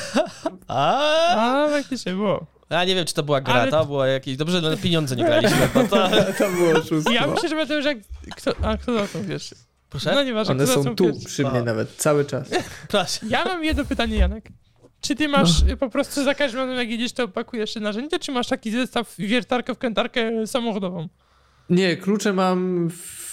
A, A, faktycznie było. Ja nie wiem, czy to była gra, Ale- to było jakieś... Dobrze, że na pieniądze nie graliśmy, bo to... To było oszustwo. Ja myślę, że Mateusz, jak... Kto, a kto zaczął pierwszy? Proszę? No nieważne, One kto są zaczął tu pierwszy. przy mnie A. nawet, cały czas. Proszę. Ja mam jedno pytanie, Janek. Czy ty masz No. po prostu za każdym razem, jak jedziesz, to pakujesz się narzędzia, czy masz taki zestaw wiertarkę, wkrętarkę samochodową? Nie, klucze mam w...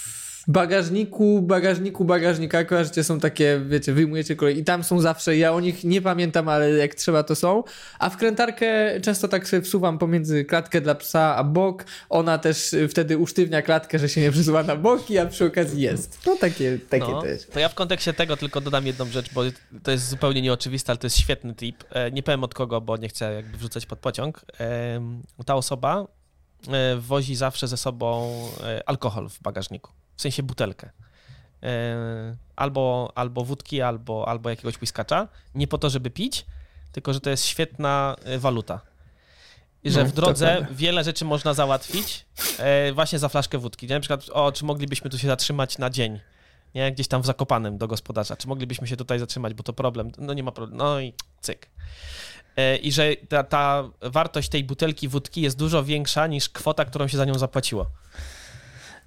bagażniku, bagażniku, bagażnika, kojarzycie, są takie, wiecie, wyjmujecie kolej i tam są zawsze, ja o nich nie pamiętam, ale jak trzeba to są, a wkrętarkę często tak sobie wsuwam pomiędzy klatkę dla psa a bok, ona też wtedy usztywnia klatkę, że się nie przesuwa na boki, a przy okazji jest. No takie, takie No, też. to ja w kontekście tego tylko dodam jedną rzecz, bo to jest zupełnie nieoczywiste, ale to jest świetny tip. E, Nie powiem od kogo, bo nie chcę jakby wrzucać pod pociąg. Ta osoba e, wozi zawsze ze sobą e, alkohol w bagażniku, w sensie butelkę. E, Albo, albo wódki, albo, albo jakiegoś whiskacza. Nie po to, żeby pić, tylko że to jest świetna e, waluta. I że No, w drodze wiele rzeczy można załatwić e, właśnie za flaszkę wódki. Nie? Na przykład, o, czy moglibyśmy tu się zatrzymać na dzień? Nie, gdzieś tam w Zakopanem do gospodarza. Czy moglibyśmy się tutaj zatrzymać, bo to problem? No nie ma problemu. No i cyk. I że ta, ta wartość tej butelki wódki jest dużo większa niż kwota, którą się za nią zapłaciło.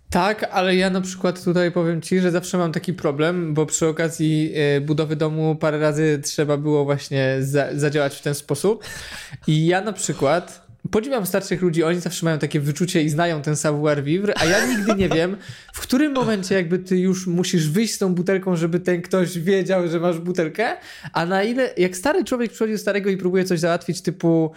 Tak, ale ja na przykład tutaj powiem ci, że zawsze mam taki problem, bo przy okazji e, budowy domu parę razy trzeba było właśnie za, zadziałać w ten sposób. I ja na przykład podziwiam starszych ludzi, oni zawsze mają takie wyczucie i znają ten savoir vivre, a ja nigdy nie wiem, w którym momencie jakby ty już musisz wyjść z tą butelką, żeby ten ktoś wiedział, że masz butelkę, a na ile, jak stary człowiek przychodzi do starego i próbuje coś załatwić typu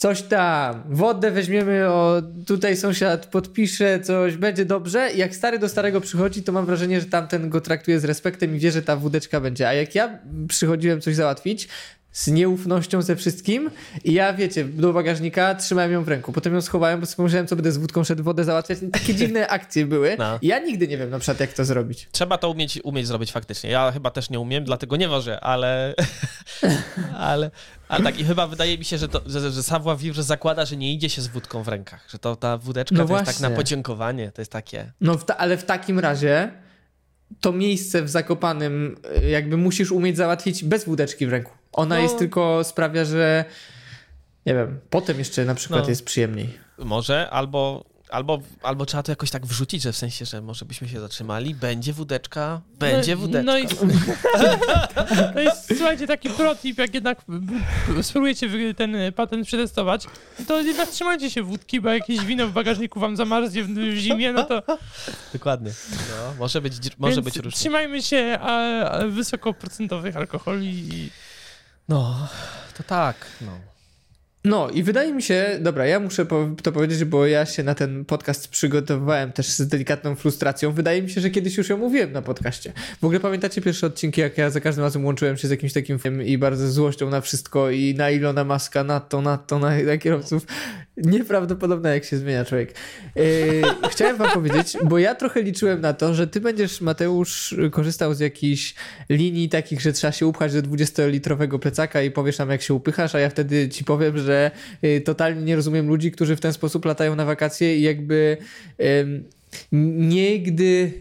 coś tam, wodę weźmiemy, o tutaj sąsiad podpisze, coś będzie dobrze. I jak stary do starego przychodzi, to mam wrażenie, że tamten go traktuje z respektem i wie, że ta wódeczka będzie. A jak ja przychodziłem coś załatwić, z nieufnością ze wszystkim i ja, wiecie, do bagażnika trzymałem ją w ręku. Potem ją schowałem, bo sobie pomyślałem, co będę z wódką szedł wodę załatwiać. Takie dziwne akcje były. No. Ja nigdy nie wiem na przykład, jak to zrobić. Trzeba to umieć, umieć zrobić faktycznie. Ja chyba też nie umiem, dlatego nie wożę, ale... ale, ale tak, i chyba wydaje mi się, że, to, że, że vivre zakłada, że nie idzie się z wódką w rękach. Że to ta wódeczka No to jest tak właśnie. na podziękowanie, to jest takie... No, w ta, ale w takim razie to miejsce w Zakopanym y, jakby musisz umieć załatwić bez wódeczki w ręku. Ona No. jest tylko sprawia, że nie wiem, potem jeszcze na przykład No. jest przyjemniej. Może, albo, albo, albo trzeba to jakoś tak wrzucić, że w sensie, że może byśmy się zatrzymali, będzie wódeczka, będzie no, wódeczka. No i to jest, słuchajcie, taki protip, jak jednak spróbujecie ten patent przetestować, to jednak trzymajcie się wódki, bo jakieś wino w bagażniku wam zamarznie w, w zimie, no to Dokładnie. No, może być, może więc być różnie. trzymajmy się a, a wysokoprocentowych alkoholi i No, to tak, no. No i wydaje mi się, dobra, ja muszę to powiedzieć, bo ja się na ten podcast przygotowywałem też z delikatną frustracją. Wydaje mi się, że kiedyś już ją mówiłem na podcaście. W ogóle pamiętacie pierwsze odcinki, jak ja za każdym razem łączyłem się z jakimś takim filmem i bardzo złością na wszystko i na Ilona Maska, na to, na to, na, na kierowców. Nieprawdopodobne, jak się zmienia człowiek. Yy, chciałem wam powiedzieć, bo ja trochę liczyłem na to, że ty będziesz, Mateusz, korzystał z jakichś linii takich, że trzeba się upchać do 20-litrowego plecaka i powiesz nam, jak się upychasz, a ja wtedy ci powiem, że y, totalnie nie rozumiem ludzi, którzy w ten sposób latają na wakacje i jakby nigdy...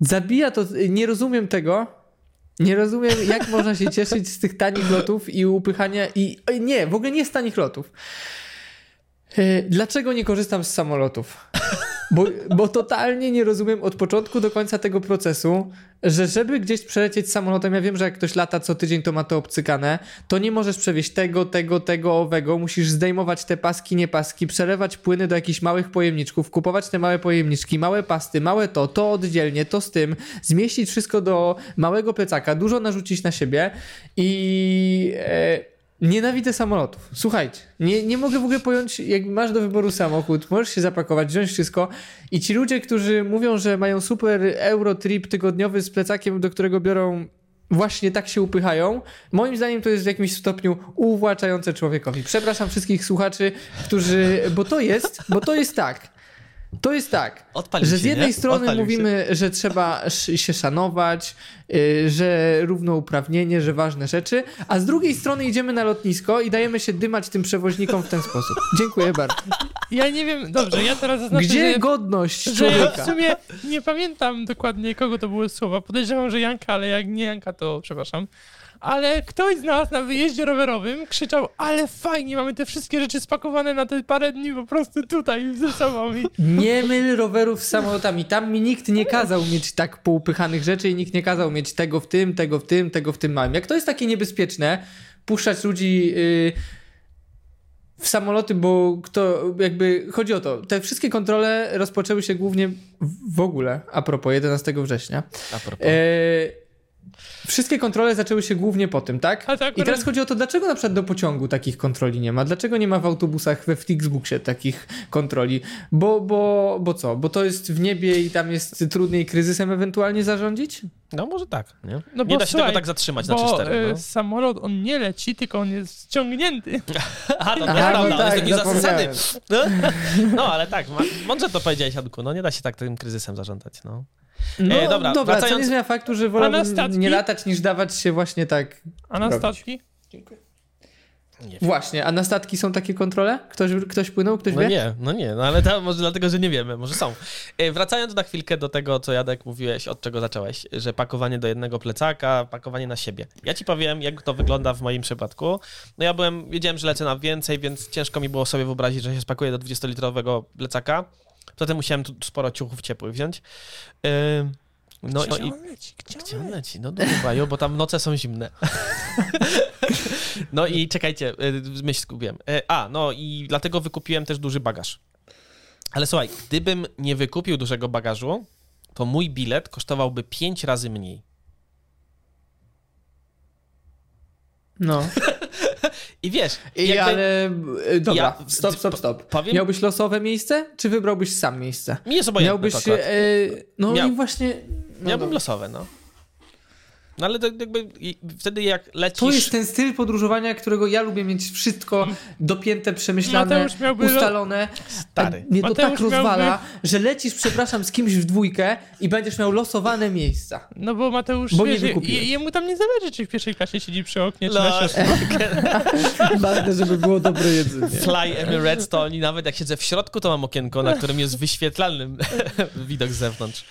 Zabija to... Nie rozumiem tego, nie rozumiem, jak można się cieszyć z tych tanich lotów i upychania i... Nie, w ogóle nie z tanich lotów. E, Dlaczego nie korzystam z samolotów? Bo, bo totalnie nie rozumiem od początku do końca tego procesu, że żeby gdzieś przelecieć samolotem, ja wiem, że jak ktoś lata co tydzień, to ma to obcykane, to nie możesz przewieźć tego, tego, tego, owego, musisz zdejmować te paski, nie paski, przelewać płyny do jakichś małych pojemniczków, kupować te małe pojemniczki, małe pasty, małe to, to oddzielnie, to z tym, zmieścić wszystko do małego plecaka, dużo narzucić na siebie i... E, Nienawidzę samolotów. Słuchajcie, nie, nie mogę w ogóle pojąć, jak masz do wyboru samochód, możesz się zapakować, wziąć wszystko i ci ludzie, którzy mówią, że mają super Eurotrip tygodniowy z plecakiem, do którego biorą właśnie tak się upychają, moim zdaniem to jest w jakimś stopniu uwłaczające człowiekowi. Przepraszam wszystkich słuchaczy, którzy, bo to jest, bo to jest tak. To jest tak, że się, z jednej nie? strony Odpalił mówimy, że trzeba się szanować, yy, że równouprawnienie, że ważne rzeczy, a z drugiej strony idziemy na lotnisko i dajemy się dymać tym przewoźnikom w ten sposób. Dziękuję bardzo. ja nie wiem, dobrze, ja teraz zaznaczę, Gdzie że, godność że ja w sumie nie pamiętam dokładnie, kogo to były słowa. Podejrzewam, że Janka, ale jak nie Janka, to przepraszam. Ale ktoś z nas na wyjeździe rowerowym krzyczał, ale fajnie, mamy te wszystkie rzeczy spakowane na te parę dni po prostu tutaj ze sobą. I Nie myl rowerów z samolotami. Tam mi nikt nie kazał mieć tak poupychanych rzeczy i nikt nie kazał mieć tego w tym, tego w tym, tego w tym małym. Jak to jest takie niebezpieczne, puszczać ludzi yy, w samoloty, bo kto jakby chodzi o to, te wszystkie kontrole rozpoczęły się głównie w- w ogóle, a propos 11 września. A propos. E, wszystkie kontrole zaczęły się głównie po tym, tak? Akurat- I teraz chodzi o to, dlaczego na przykład do pociągu takich kontroli nie ma? Dlaczego nie ma w autobusach we Flixbusie takich kontroli? Bo, bo, bo co? Bo to jest w niebie i tam jest trudniej kryzysem ewentualnie zarządzić? No może tak, nie? No nie bo da się słuchaj, tego tak zatrzymać na Bo 3-4. e, No. samolot, on nie leci, tylko on jest ściągnięty. Aha, to Aha, no on tak, jest taki zasady. No, no ale tak, mądrze to powiedziałeś, Adku, no nie da się tak tym kryzysem zarządzać, no. No E, dobra, dobra, co wracając- nie zmienia faktu, że wolałbym statki? nie latać niż dawać się właśnie tak A na robić. statki? Wiem. Właśnie, a na statki są takie kontrole? Ktoś, ktoś płynął, ktoś No wie? nie, no nie, no ale to może dlatego, że nie wiemy, może są. E, Wracając na chwilkę do tego, co Jadek mówiłeś, od czego zacząłeś, że pakowanie do jednego plecaka, pakowanie na siebie. Ja ci powiem, jak to wygląda w moim przypadku. No ja byłem, wiedziałem, że lecę na więcej, więc ciężko mi było sobie wyobrazić, że się spakuję do 20-litrowego plecaka. Potem musiałem tu sporo ciuchów ciepłych wziąć. E, No Gdzie i on leci? Gdzie Gdzie on leci? leci? No do Dubaju, bo tam noce są zimne. no i czekajcie, y, myśl skupiłem. E, A, no i dlatego wykupiłem też duży bagaż. Ale słuchaj, gdybym nie wykupił dużego bagażu, to mój bilet kosztowałby 5 razy mniej. No. I wiesz, I, jakby ale e, dobra, Ja- stop, stop, stop. powiem- Miałbyś losowe miejsce, czy wybrałbyś sam miejsce? mi jest obojętne Miałbyś. E, no Miał- i właśnie. No Miałbym dobra. losowe, no. No ale to jakby wtedy jak lecisz... To jest ten styl podróżowania, którego ja lubię mieć wszystko dopięte, przemyślane, miałby lo- ustalone. Stary. Mnie to Mateusz tak rozwala, miałby- że lecisz, przepraszam, z kimś w dwójkę i będziesz miał losowane miejsca. No bo Mateusz, Bo nie wiesz, je, jemu tam nie zależy, czy w pierwszej klasie siedzi przy oknie, czy na. Ważne, żeby było dobre jedzenie. Fly Emirates to oni nawet jak siedzę w środku, to mam okienko, na którym jest wyświetlalny widok z zewnątrz.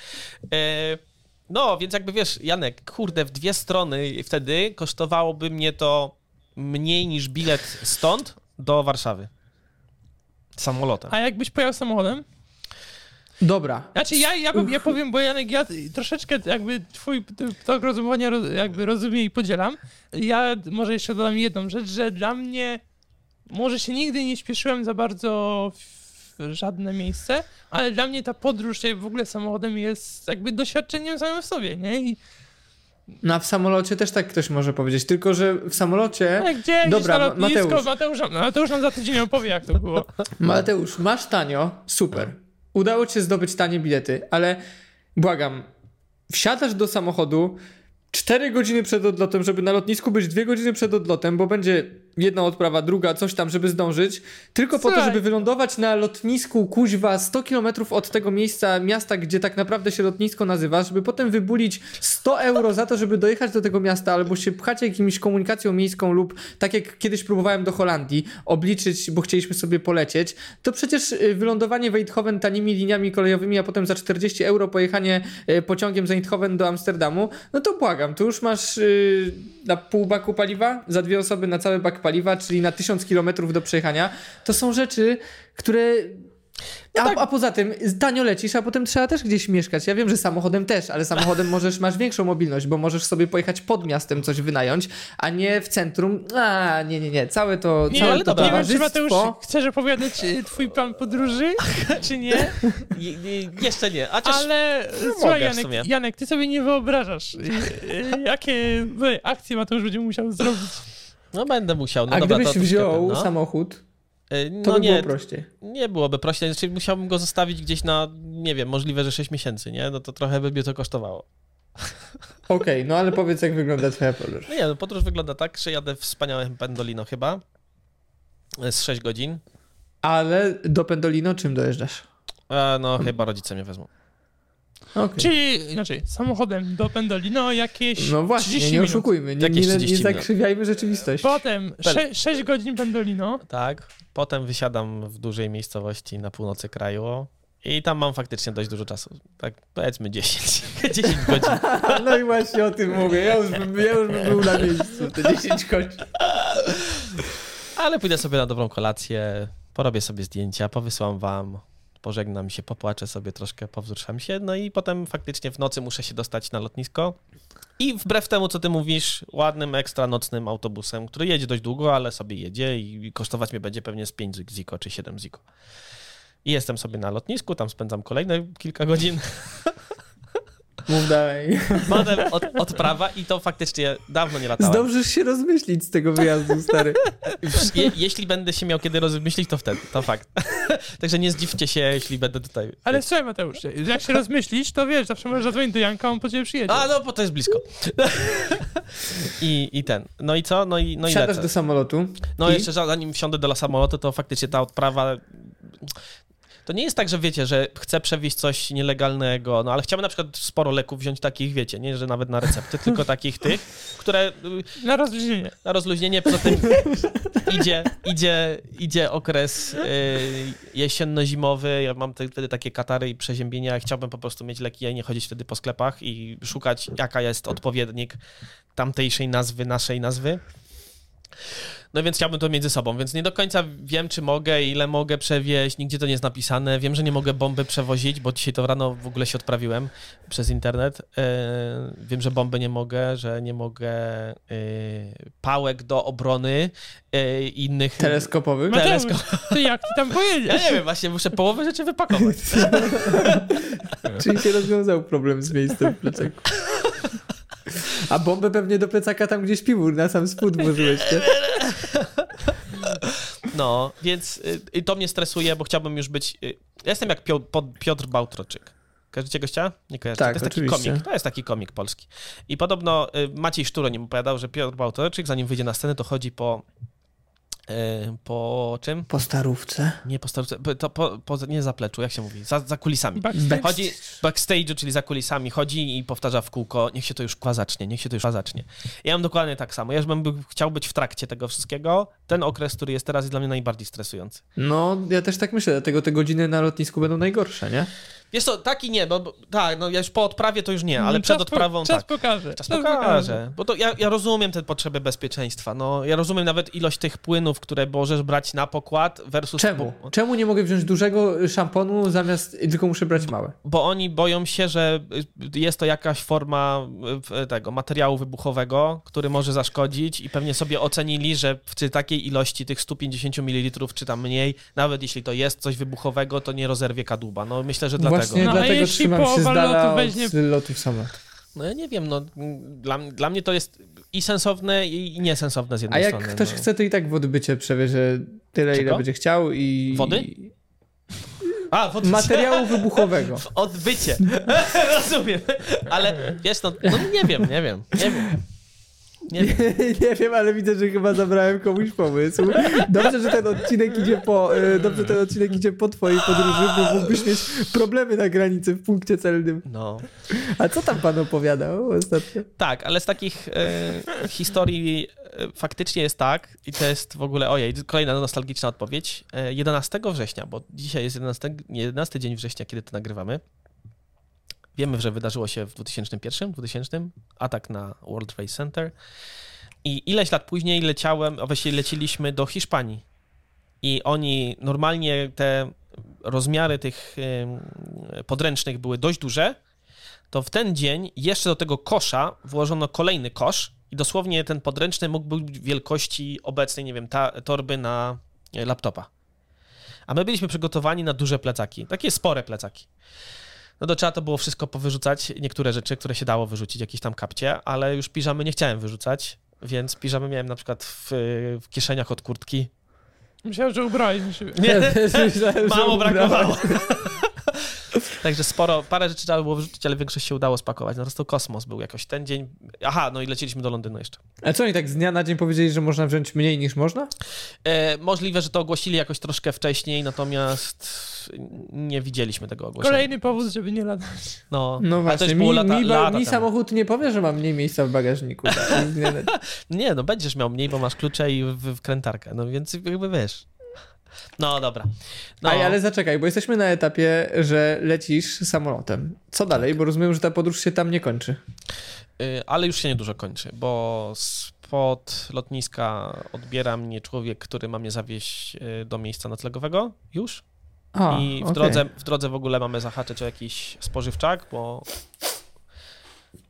E, no, więc jakby wiesz, Janek, kurde, w dwie strony wtedy kosztowałoby mnie to mniej niż bilet stąd do Warszawy. Samolotem. A jakbyś pojechał samochodem? Dobra. Znaczy ja, ja, bym- ja powiem, bo Janek, ja troszeczkę jakby twój tok rozumowania roz- jakby rozumiem i podzielam. Ja może jeszcze dodam jedną rzecz, że dla mnie może się nigdy nie śpieszyłem za bardzo w żadne miejsce, ale dla mnie ta podróż w ogóle samochodem jest jakby doświadczeniem samym w sobie, nie? I No a w samolocie też tak ktoś może powiedzieć, tylko że w samolocie... no, gdzie Dobra, na Mateusz. Mateusz, Mateusz, Mateusz nam za tydzień opowie, jak to było. Mateusz, masz tanio, super. Udało ci się zdobyć tanie bilety, ale błagam, wsiadasz do samochodu 4 godziny przed odlotem, żeby na lotnisku być 2 godziny przed odlotem, bo będzie jedna odprawa, druga, coś tam, żeby zdążyć, tylko po to, Słuchaj. żeby wylądować na lotnisku kuźwa 100 km od tego miejsca, miasta, gdzie tak naprawdę się lotnisko nazywa, żeby potem wybulić 100 euro za to, żeby dojechać do tego miasta, albo się pchać jakimś komunikacją miejską lub tak jak kiedyś próbowałem do Holandii, obliczyć, bo chcieliśmy sobie polecieć, to przecież y, wylądowanie w Eindhoven tanimi liniami kolejowymi, a potem za 40 euro pojechanie y, pociągiem z Eindhoven do Amsterdamu, no to błagam, tu już masz y, na pół baku paliwa, za dwie osoby na cały bak paliwa, czyli na 1000 kilometrów do przejechania. To są rzeczy, które... A, tak. a poza tym tanio lecisz, a potem trzeba też gdzieś mieszkać. Ja wiem, że samochodem też, ale samochodem możesz, masz większą mobilność, bo możesz sobie pojechać pod miastem coś wynająć, a nie w centrum. A, nie, nie, nie. Całe to, Nie, całe ale to to nie wiem, czy towarzystwo... Mateusz chcesz opowiadać twój plan podróży, czy nie? Je, je, jeszcze nie, chociaż... Ale mogę słuchaj, Janek. Janek, ty sobie nie wyobrażasz, y, y, jakie akcje Mateusz będzie musiał zrobić. No będę musiał. No a dobra, gdybyś wziął no. samochód, E, to No by nie, było prościej. nie byłoby prościej. Znaczy, musiałbym go zostawić gdzieś na, nie wiem, możliwe, że 6 miesięcy, nie? No to trochę by mnie to kosztowało. Okej, no ale powiedz, jak wygląda twoja podróż. No nie, no podróż wygląda tak, że jadę wspaniałym Pendolino chyba. Z 6 godzin. Ale do Pendolino czym dojeżdżasz? E, no chyba rodzice mnie wezmą. Okej. Czyli inaczej, samochodem do Pendolino jakieś No właśnie, 30 nie minut. oszukujmy, nie, nie, 30 nie zakrzywiajmy rzeczywistość. Potem Pel- 6, 6 godzin Pendolino. Tak. Potem wysiadam w dużej miejscowości na północy kraju. I tam mam faktycznie dość dużo czasu. Tak powiedzmy 10. 10 godzin. No i właśnie o tym mówię, ja już bym, ja już bym był na miejscu, te 10 godzin. Ale pójdę sobie na dobrą kolację, porobię sobie zdjęcia, powysyłam wam. Pożegnam się, popłaczę sobie troszkę, powzruszam się, no i potem faktycznie w nocy muszę się dostać na lotnisko. I wbrew temu, co ty mówisz, ładnym, ekstra nocnym autobusem, który jedzie dość długo, ale sobie jedzie i kosztować mnie będzie pewnie z 5 ziko czy 7 ziko. I jestem sobie na lotnisku, tam spędzam kolejne kilka godzin. Mów dalej. Potem od, odprawa i to faktycznie dawno nie latałem. Zdążysz się rozmyślić z tego wyjazdu, stary. Je, jeśli będę się miał kiedy rozmyślić, to wtedy, to fakt. Także nie zdziwcie się, jeśli będę tutaj. Ale słuchaj Mateusz, jak się rozmyślisz, to wiesz, zawsze możesz zadzwonić do Janka, on po ciebie przyjedzie. A, no, bo to jest blisko. I, I ten. No i co? No i, no i Siadasz lecę. do samolotu. No i... jeszcze zanim wsiądę do samolotu, to faktycznie ta odprawa... To nie jest tak, że wiecie, że chcę przewieźć coś nielegalnego, no ale chciałbym na przykład sporo leków wziąć takich, wiecie, nie, że nawet na recepty, tylko takich tych, które y, Na rozluźnienie. na rozluźnienie, poza tym idzie, idzie, idzie okres y, jesienno-zimowy, ja mam te, wtedy takie katary i przeziębienia, chciałbym po prostu mieć leki, a nie chodzić wtedy po sklepach i szukać, jaka jest odpowiednik tamtejszej nazwy, naszej nazwy. No więc chciałbym to między sobą, więc nie do końca wiem, czy mogę, ile mogę przewieźć, nigdzie to nie jest napisane. Wiem, że nie mogę bomby przewozić, bo dzisiaj to rano w ogóle się odprawiłem przez internet. Yy, wiem, że bomby nie mogę, że nie mogę yy, pałek do obrony yy, innych... Teleskopowych. Teleskop- ty jak ty tam Ja pojedziesz? nie wiem, właśnie muszę połowę rzeczy wypakować. Czyli się rozwiązał problem z miejscem w plecaku. A bombę pewnie do plecaka tam gdzieś piwór na sam spód włożyłeś, nie? No, więc y, to mnie stresuje, bo chciałbym już być... Y, ja jestem jak Pio, Piotr Bałtroczyk. Kojarzycie gościa? Nie kojarzycie. Tak, to jest taki oczywiście. komik. To jest taki komik polski. I podobno y, Maciej Szturo nim opowiadał, że Piotr Bałtroczyk, zanim wyjdzie na scenę, to chodzi po... y, Po czym? Po starówce. Nie po starce, po- to po, po, nie zapleczu, jak się mówi? Za, za kulisami. Backstage. Chodzi backstage'u, czyli za kulisami, chodzi i powtarza w kółko, niech się to już kwa zacznie, niech się to już kwa zacznie. Ja mam dokładnie tak samo. Ja już bym chciał być w trakcie tego wszystkiego. Ten okres, który jest teraz, jest dla mnie najbardziej stresujący. No, ja też tak myślę, dlatego te godziny na lotnisku będą najgorsze, nie? Wiesz co, taki nie, no bo, tak, no ja już po odprawie to już nie, ale Mm, przed czas po- odprawą Czas tak. pokaże. Czas pokaże. Bo to ja, ja rozumiem te potrzeby bezpieczeństwa. No, ja rozumiem nawet ilość tych płynów, które możesz brać na pokład versus... Czemu? Czemu nie mogę wziąć dużego szamponu zamiast, tylko muszę brać małe? bo oni boją się, że jest to jakaś forma tego materiału wybuchowego, który może zaszkodzić i pewnie sobie ocenili, że przy takiej ilości tych 150 ml czy tam mniej, nawet jeśli to jest coś wybuchowego, to nie rozerwie kadłuba. No myślę, że dlatego. Właśnie No, a dlatego trzymam się z dala lotu od weźmie- lotów samolotów. No ja nie wiem, no dla, dla mnie to jest i sensowne i niesensowne z A jednej jak strony. ktoś no. chce, to i tak w odbycie przewiezie tyle, ile Czego? będzie chciał i... Wody? A, w. Materiału wybuchowego. W odbycie. Rozumiem. Ale wiesz, no, no nie wiem, nie wiem, nie wiem. Nie wiem. nie wiem, ale widzę, że chyba zabrałem komuś pomysł. Dobrze, że ten odcinek idzie po, e, dobrze, ten odcinek idzie po twojej podróży, bo mógłbyś mieć problemy na granicy w punkcie celnym. No. A co tam pan opowiadał ostatnio? Tak, ale z takich e, historii e, faktycznie jest tak, i to jest w ogóle, ojej, kolejna nostalgiczna odpowiedź. E, 11 września, bo dzisiaj jest 11, nie, 11 dzień września, kiedy to nagrywamy. Wiemy, że wydarzyło się w 2001, 2000 atak na World Trade Center. I ileś lat później leciałem, a właściwie leciliśmy do Hiszpanii. I oni normalnie te rozmiary tych podręcznych były dość duże, to w ten dzień jeszcze do tego kosza włożono kolejny kosz i dosłownie ten podręczny mógł być wielkości obecnej, nie wiem, ta, torby na e, laptopa. A my byliśmy przygotowani na duże plecaki, takie spore plecaki. No to trzeba to było wszystko powyrzucać, niektóre rzeczy, które się dało wyrzucić, jakieś tam kapcie, ale już piżamy nie chciałem wyrzucać, więc piżamy miałem na przykład w, w kieszeniach od kurtki. Myślałem, że ubrałeś na siebie. Nie, Myślałem, że mało brakowało. Także sporo, parę rzeczy trzeba było wyrzucić, ale większość się udało spakować. No prostu kosmos był jakoś ten dzień. Aha, no i leciliśmy do Londynu jeszcze. A co oni tak z dnia na dzień powiedzieli, że można wziąć mniej niż można? E, możliwe, że to ogłosili jakoś troszkę wcześniej, natomiast nie widzieliśmy tego ogłoszenia. Kolejny powód, żeby nie latać. No, No to właśnie, mi, lata, mi, lata mi samochód nie powie, że mam mniej miejsca w bagażniku. Tak. Nie, no będziesz miał mniej, bo masz klucze i w- wkrętarkę, no więc jakby wiesz. No dobra. No, Aj, ale zaczekaj, bo jesteśmy na etapie, że lecisz samolotem. Co dalej? Bo rozumiem, że ta podróż się tam nie kończy. y, ale już się niedużo kończy, bo spod lotniska odbiera mnie człowiek, który ma mnie zawieźć y, do miejsca noclegowego już. A, I w, okej. drodze, w drodze w ogóle mamy zahaczyć o jakiś spożywczak, bo...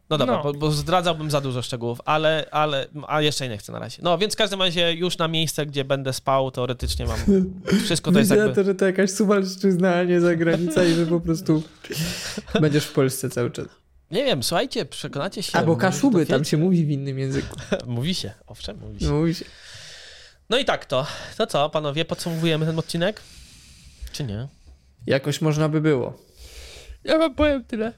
No dobra, No. Bo, bo zdradzałbym za dużo szczegółów, ale, ale... A jeszcze nie chcę na razie. No, więc w każdym razie już na miejsce, gdzie będę spał, teoretycznie mam... Wszystko to jest jakby... to, że to jakaś suwalszczyzna, a nie zagranica i że po prostu będziesz w Polsce cały czas. Nie wiem, słuchajcie, przekonacie się... Albo Kaszuby, tam się mówi w innym języku. Mówi się, owszem, mówi się. Mówi się. No i tak to. To co, panowie, podsumowujemy ten odcinek? Czy nie? Jakoś można by było. Ja wam powiem tyle.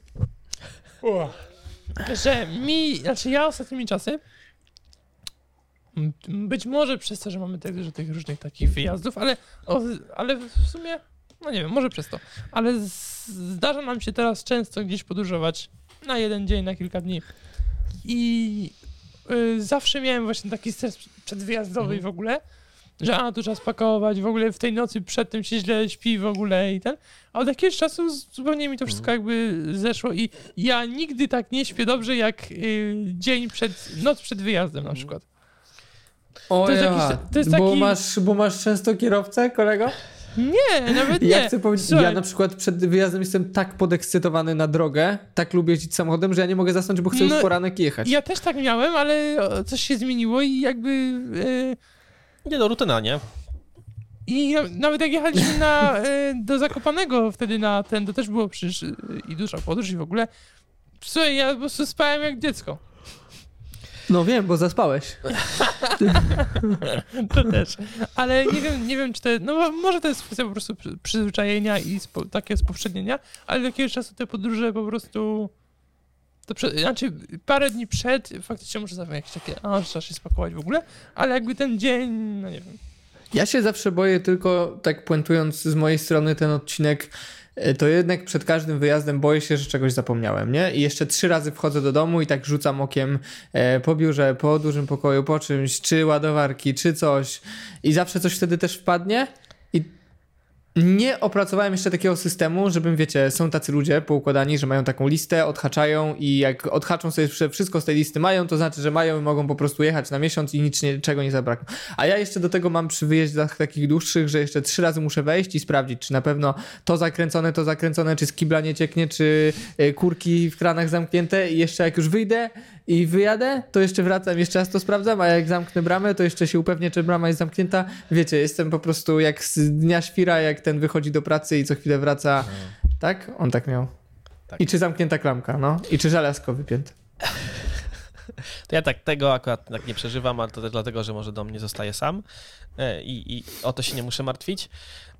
Że mi, znaczy ja ostatnimi czasy, być może przez to, że mamy tak dużo tych różnych takich wyjazdów, ale, ale w sumie, no nie wiem, może przez to, ale zdarza nam się teraz często gdzieś podróżować na jeden dzień, na kilka dni. I y, zawsze miałem właśnie taki stres przedwyjazdowy Mhm. w ogóle, że a, tu trzeba spakować, w ogóle w tej nocy przed tym się źle śpi w ogóle i ten, a od jakiegoś czasu zupełnie mi to wszystko jakby zeszło i ja nigdy tak nie śpię dobrze jak y, dzień przed, noc przed wyjazdem na przykład. O To jest ja, jakiś- to jest bo, taki- masz, bo masz często kierowcę, kolego? Nie, nawet nie. Ja chcę powiedzieć, Słuchaj, ja na przykład przed wyjazdem jestem tak podekscytowany na drogę, tak lubię jeździć samochodem, że ja nie mogę zasnąć, bo chcę No, już poranek jechać. Ja też tak miałem, ale coś się zmieniło i jakby... Y, Nie no, rutyna, nie? I na- nawet jak jechaliśmy na, y, do Zakopanego wtedy na ten, to też było przecież y, i duża podróż i w ogóle. Słuchaj, ja po prostu spałem jak dziecko. No wiem, bo zaspałeś. To też. Ale nie wiem, nie wiem, czy to. No może to jest kwestia po prostu przy- przyzwyczajenia i spo, takie spowszednienia, ale do jakiegoś czasu te podróże po prostu. To prze, znaczy, parę dni przed faktycznie muszę zawsze jakieś takie, a trzeba się spakować w ogóle, ale jakby ten dzień, no nie wiem. Ja się zawsze boję tylko, tak puentując z mojej strony ten odcinek, e, to jednak przed każdym wyjazdem boję się, że czegoś zapomniałem, nie? I jeszcze trzy razy wchodzę do domu i tak rzucam okiem e, po biurze, po dużym pokoju, po czymś, czy ładowarki, czy coś i zawsze coś wtedy też wpadnie nie opracowałem jeszcze takiego systemu, żebym, wiecie, są tacy ludzie poukładani, że mają taką listę, odhaczają i jak odhaczą sobie wszystko z tej listy mają, to znaczy, że mają i mogą po prostu jechać na miesiąc i nic nie, czego nie zabrakło. A ja jeszcze do tego mam przy wyjeźdach takich dłuższych, że jeszcze trzy razy muszę wejść i sprawdzić, czy na pewno to zakręcone, to zakręcone, czy z kibla nie cieknie, czy e, kurki w kranach zamknięte i jeszcze jak już wyjdę i wyjadę, to jeszcze wracam, jeszcze raz to sprawdzam, a jak zamknę bramę, to jeszcze się upewnię, czy brama jest zamknięta. Wiecie, jestem po prostu jak z dnia świra, jak ten wychodzi do pracy i co chwilę wraca. Tak? On tak miał. Tak. I czy zamknięta klamka, no? I czy żelazko wypięte. To ja tak tego akurat tak nie przeżywam, ale to też dlatego, że może dom nie zostaje sam e, i, i o to się nie muszę martwić.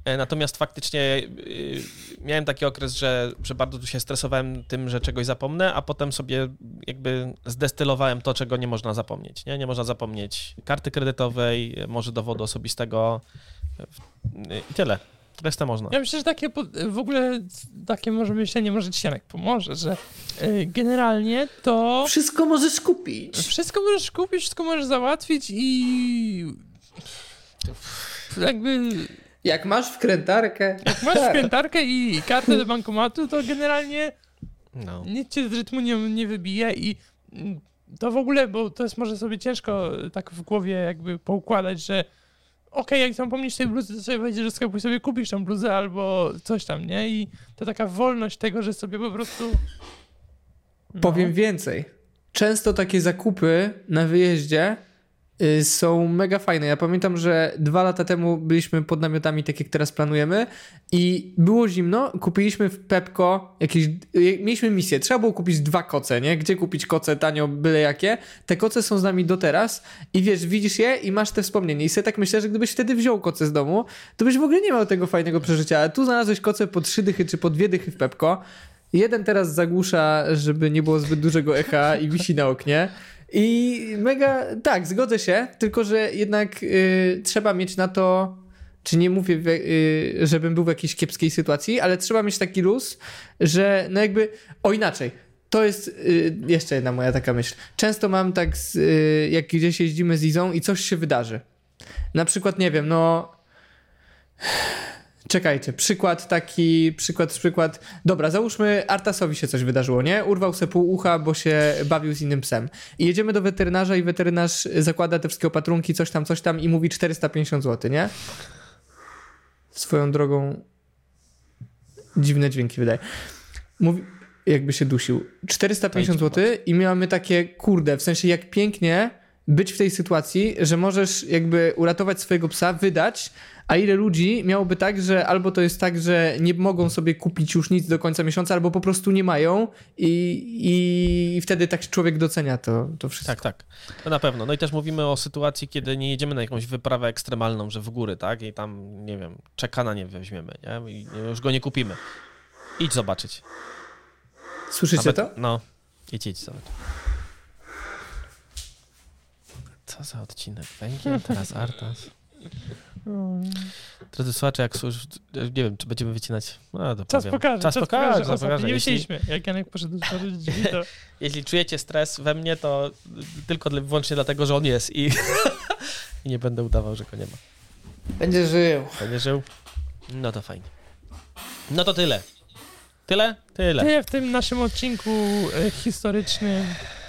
E, Natomiast faktycznie y, miałem taki okres, że, że bardzo tu się stresowałem tym, że czegoś zapomnę, a potem sobie jakby zdestylowałem to, czego nie można zapomnieć. Nie, nie można zapomnieć karty kredytowej, może dowodu osobistego i tyle. Resztę można. Ja myślę, że takie w ogóle takie może myślenie, może ci Janek pomoże, że y, generalnie to Wszystko możesz kupić. wszystko możesz kupić, wszystko możesz załatwić i jakby Jak masz wkrętarkę. jak masz skrętarkę i kartę do bankomatu, to generalnie No. nic cię z rytmu nie, nie wybije i mm, to w ogóle, bo to jest może sobie ciężko e, tak w głowie jakby poukładać, że okej, jak zapomnisz tej bluzy, to sobie wejdziesz do sklepu i sobie kupisz tą bluzę albo coś tam, nie? I to taka wolność tego, że sobie po prostu... No. Powiem więcej. Często takie zakupy na wyjeździe są mega fajne. Ja pamiętam, że dwa lata temu byliśmy pod namiotami, tak jak teraz planujemy, i było zimno. Kupiliśmy w Pepko jakieś. y, Mieliśmy misję. Trzeba było kupić dwa koce, nie? Gdzie kupić koce tanio, byle jakie. Te koce są z nami do teraz i wiesz, widzisz je i masz te wspomnienie. I sobie tak myślę, że gdybyś wtedy wziął koce z domu, to byś w ogóle nie miał tego fajnego przeżycia. Ale tu znalazłeś koce po trzy dychy czy po dwie dychy w Pepko. Jeden teraz zagłusza, żeby nie było zbyt dużego echa i wisi na oknie. I mega, tak, zgodzę się, tylko że jednak y, trzeba mieć na to, czy nie mówię, y, żebym był w jakiejś kiepskiej sytuacji, ale trzeba mieć taki luz, że no jakby, o inaczej, to jest y, jeszcze jedna moja taka myśl. Często mam tak, z, y, jak gdzieś jeździmy z Izą i coś się wydarzy. Na przykład, nie wiem, no Czekajcie, przykład taki, przykład, przykład. Dobra, załóżmy, Artasowi się coś wydarzyło, nie? Urwał se pół ucha, bo się bawił z innym psem. I jedziemy do weterynarza i weterynarz zakłada te wszystkie opatrunki, coś tam, coś tam i mówi 450 zł, nie? Swoją drogą, dziwne dźwięki wydaje. Mówi, jakby się dusił. 450 zł i mamy takie, kurde, w sensie jak pięknie być w tej sytuacji, że możesz jakby uratować swojego psa, wydać, a ile ludzi miałoby tak, że albo to jest tak, że nie mogą sobie kupić już nic do końca miesiąca, albo po prostu nie mają i, i wtedy tak człowiek docenia to, to wszystko. Tak, tak. To na pewno. No i też mówimy o sytuacji, kiedy nie jedziemy na jakąś wyprawę ekstremalną, że w góry, tak? I tam, nie wiem, czekana nie weźmiemy, nie? I już go nie kupimy. Idź zobaczyć. Słyszycie Nawet- to? No. Idź, idź zobacz. Co za odcinek? Węgiel, teraz Artas. Drodzy słuchacze, jak słysz, nie wiem, czy będziemy wycinać. No, to Czas powiem. pokaże, Czas pokaże, czas Ostatnio pokaże. Nie Jeśli, myśleliśmy, jak Janek poszedł otworzyć drzwi, to... jeśli czujecie stres we mnie, to tylko dla- wyłącznie dlatego, że on jest i, i nie będę udawał, że go nie ma. Będzie żył. Będzie żył? No to fajnie. No to tyle. Tyle? Tyle. Tyle w tym naszym odcinku e, historycznym.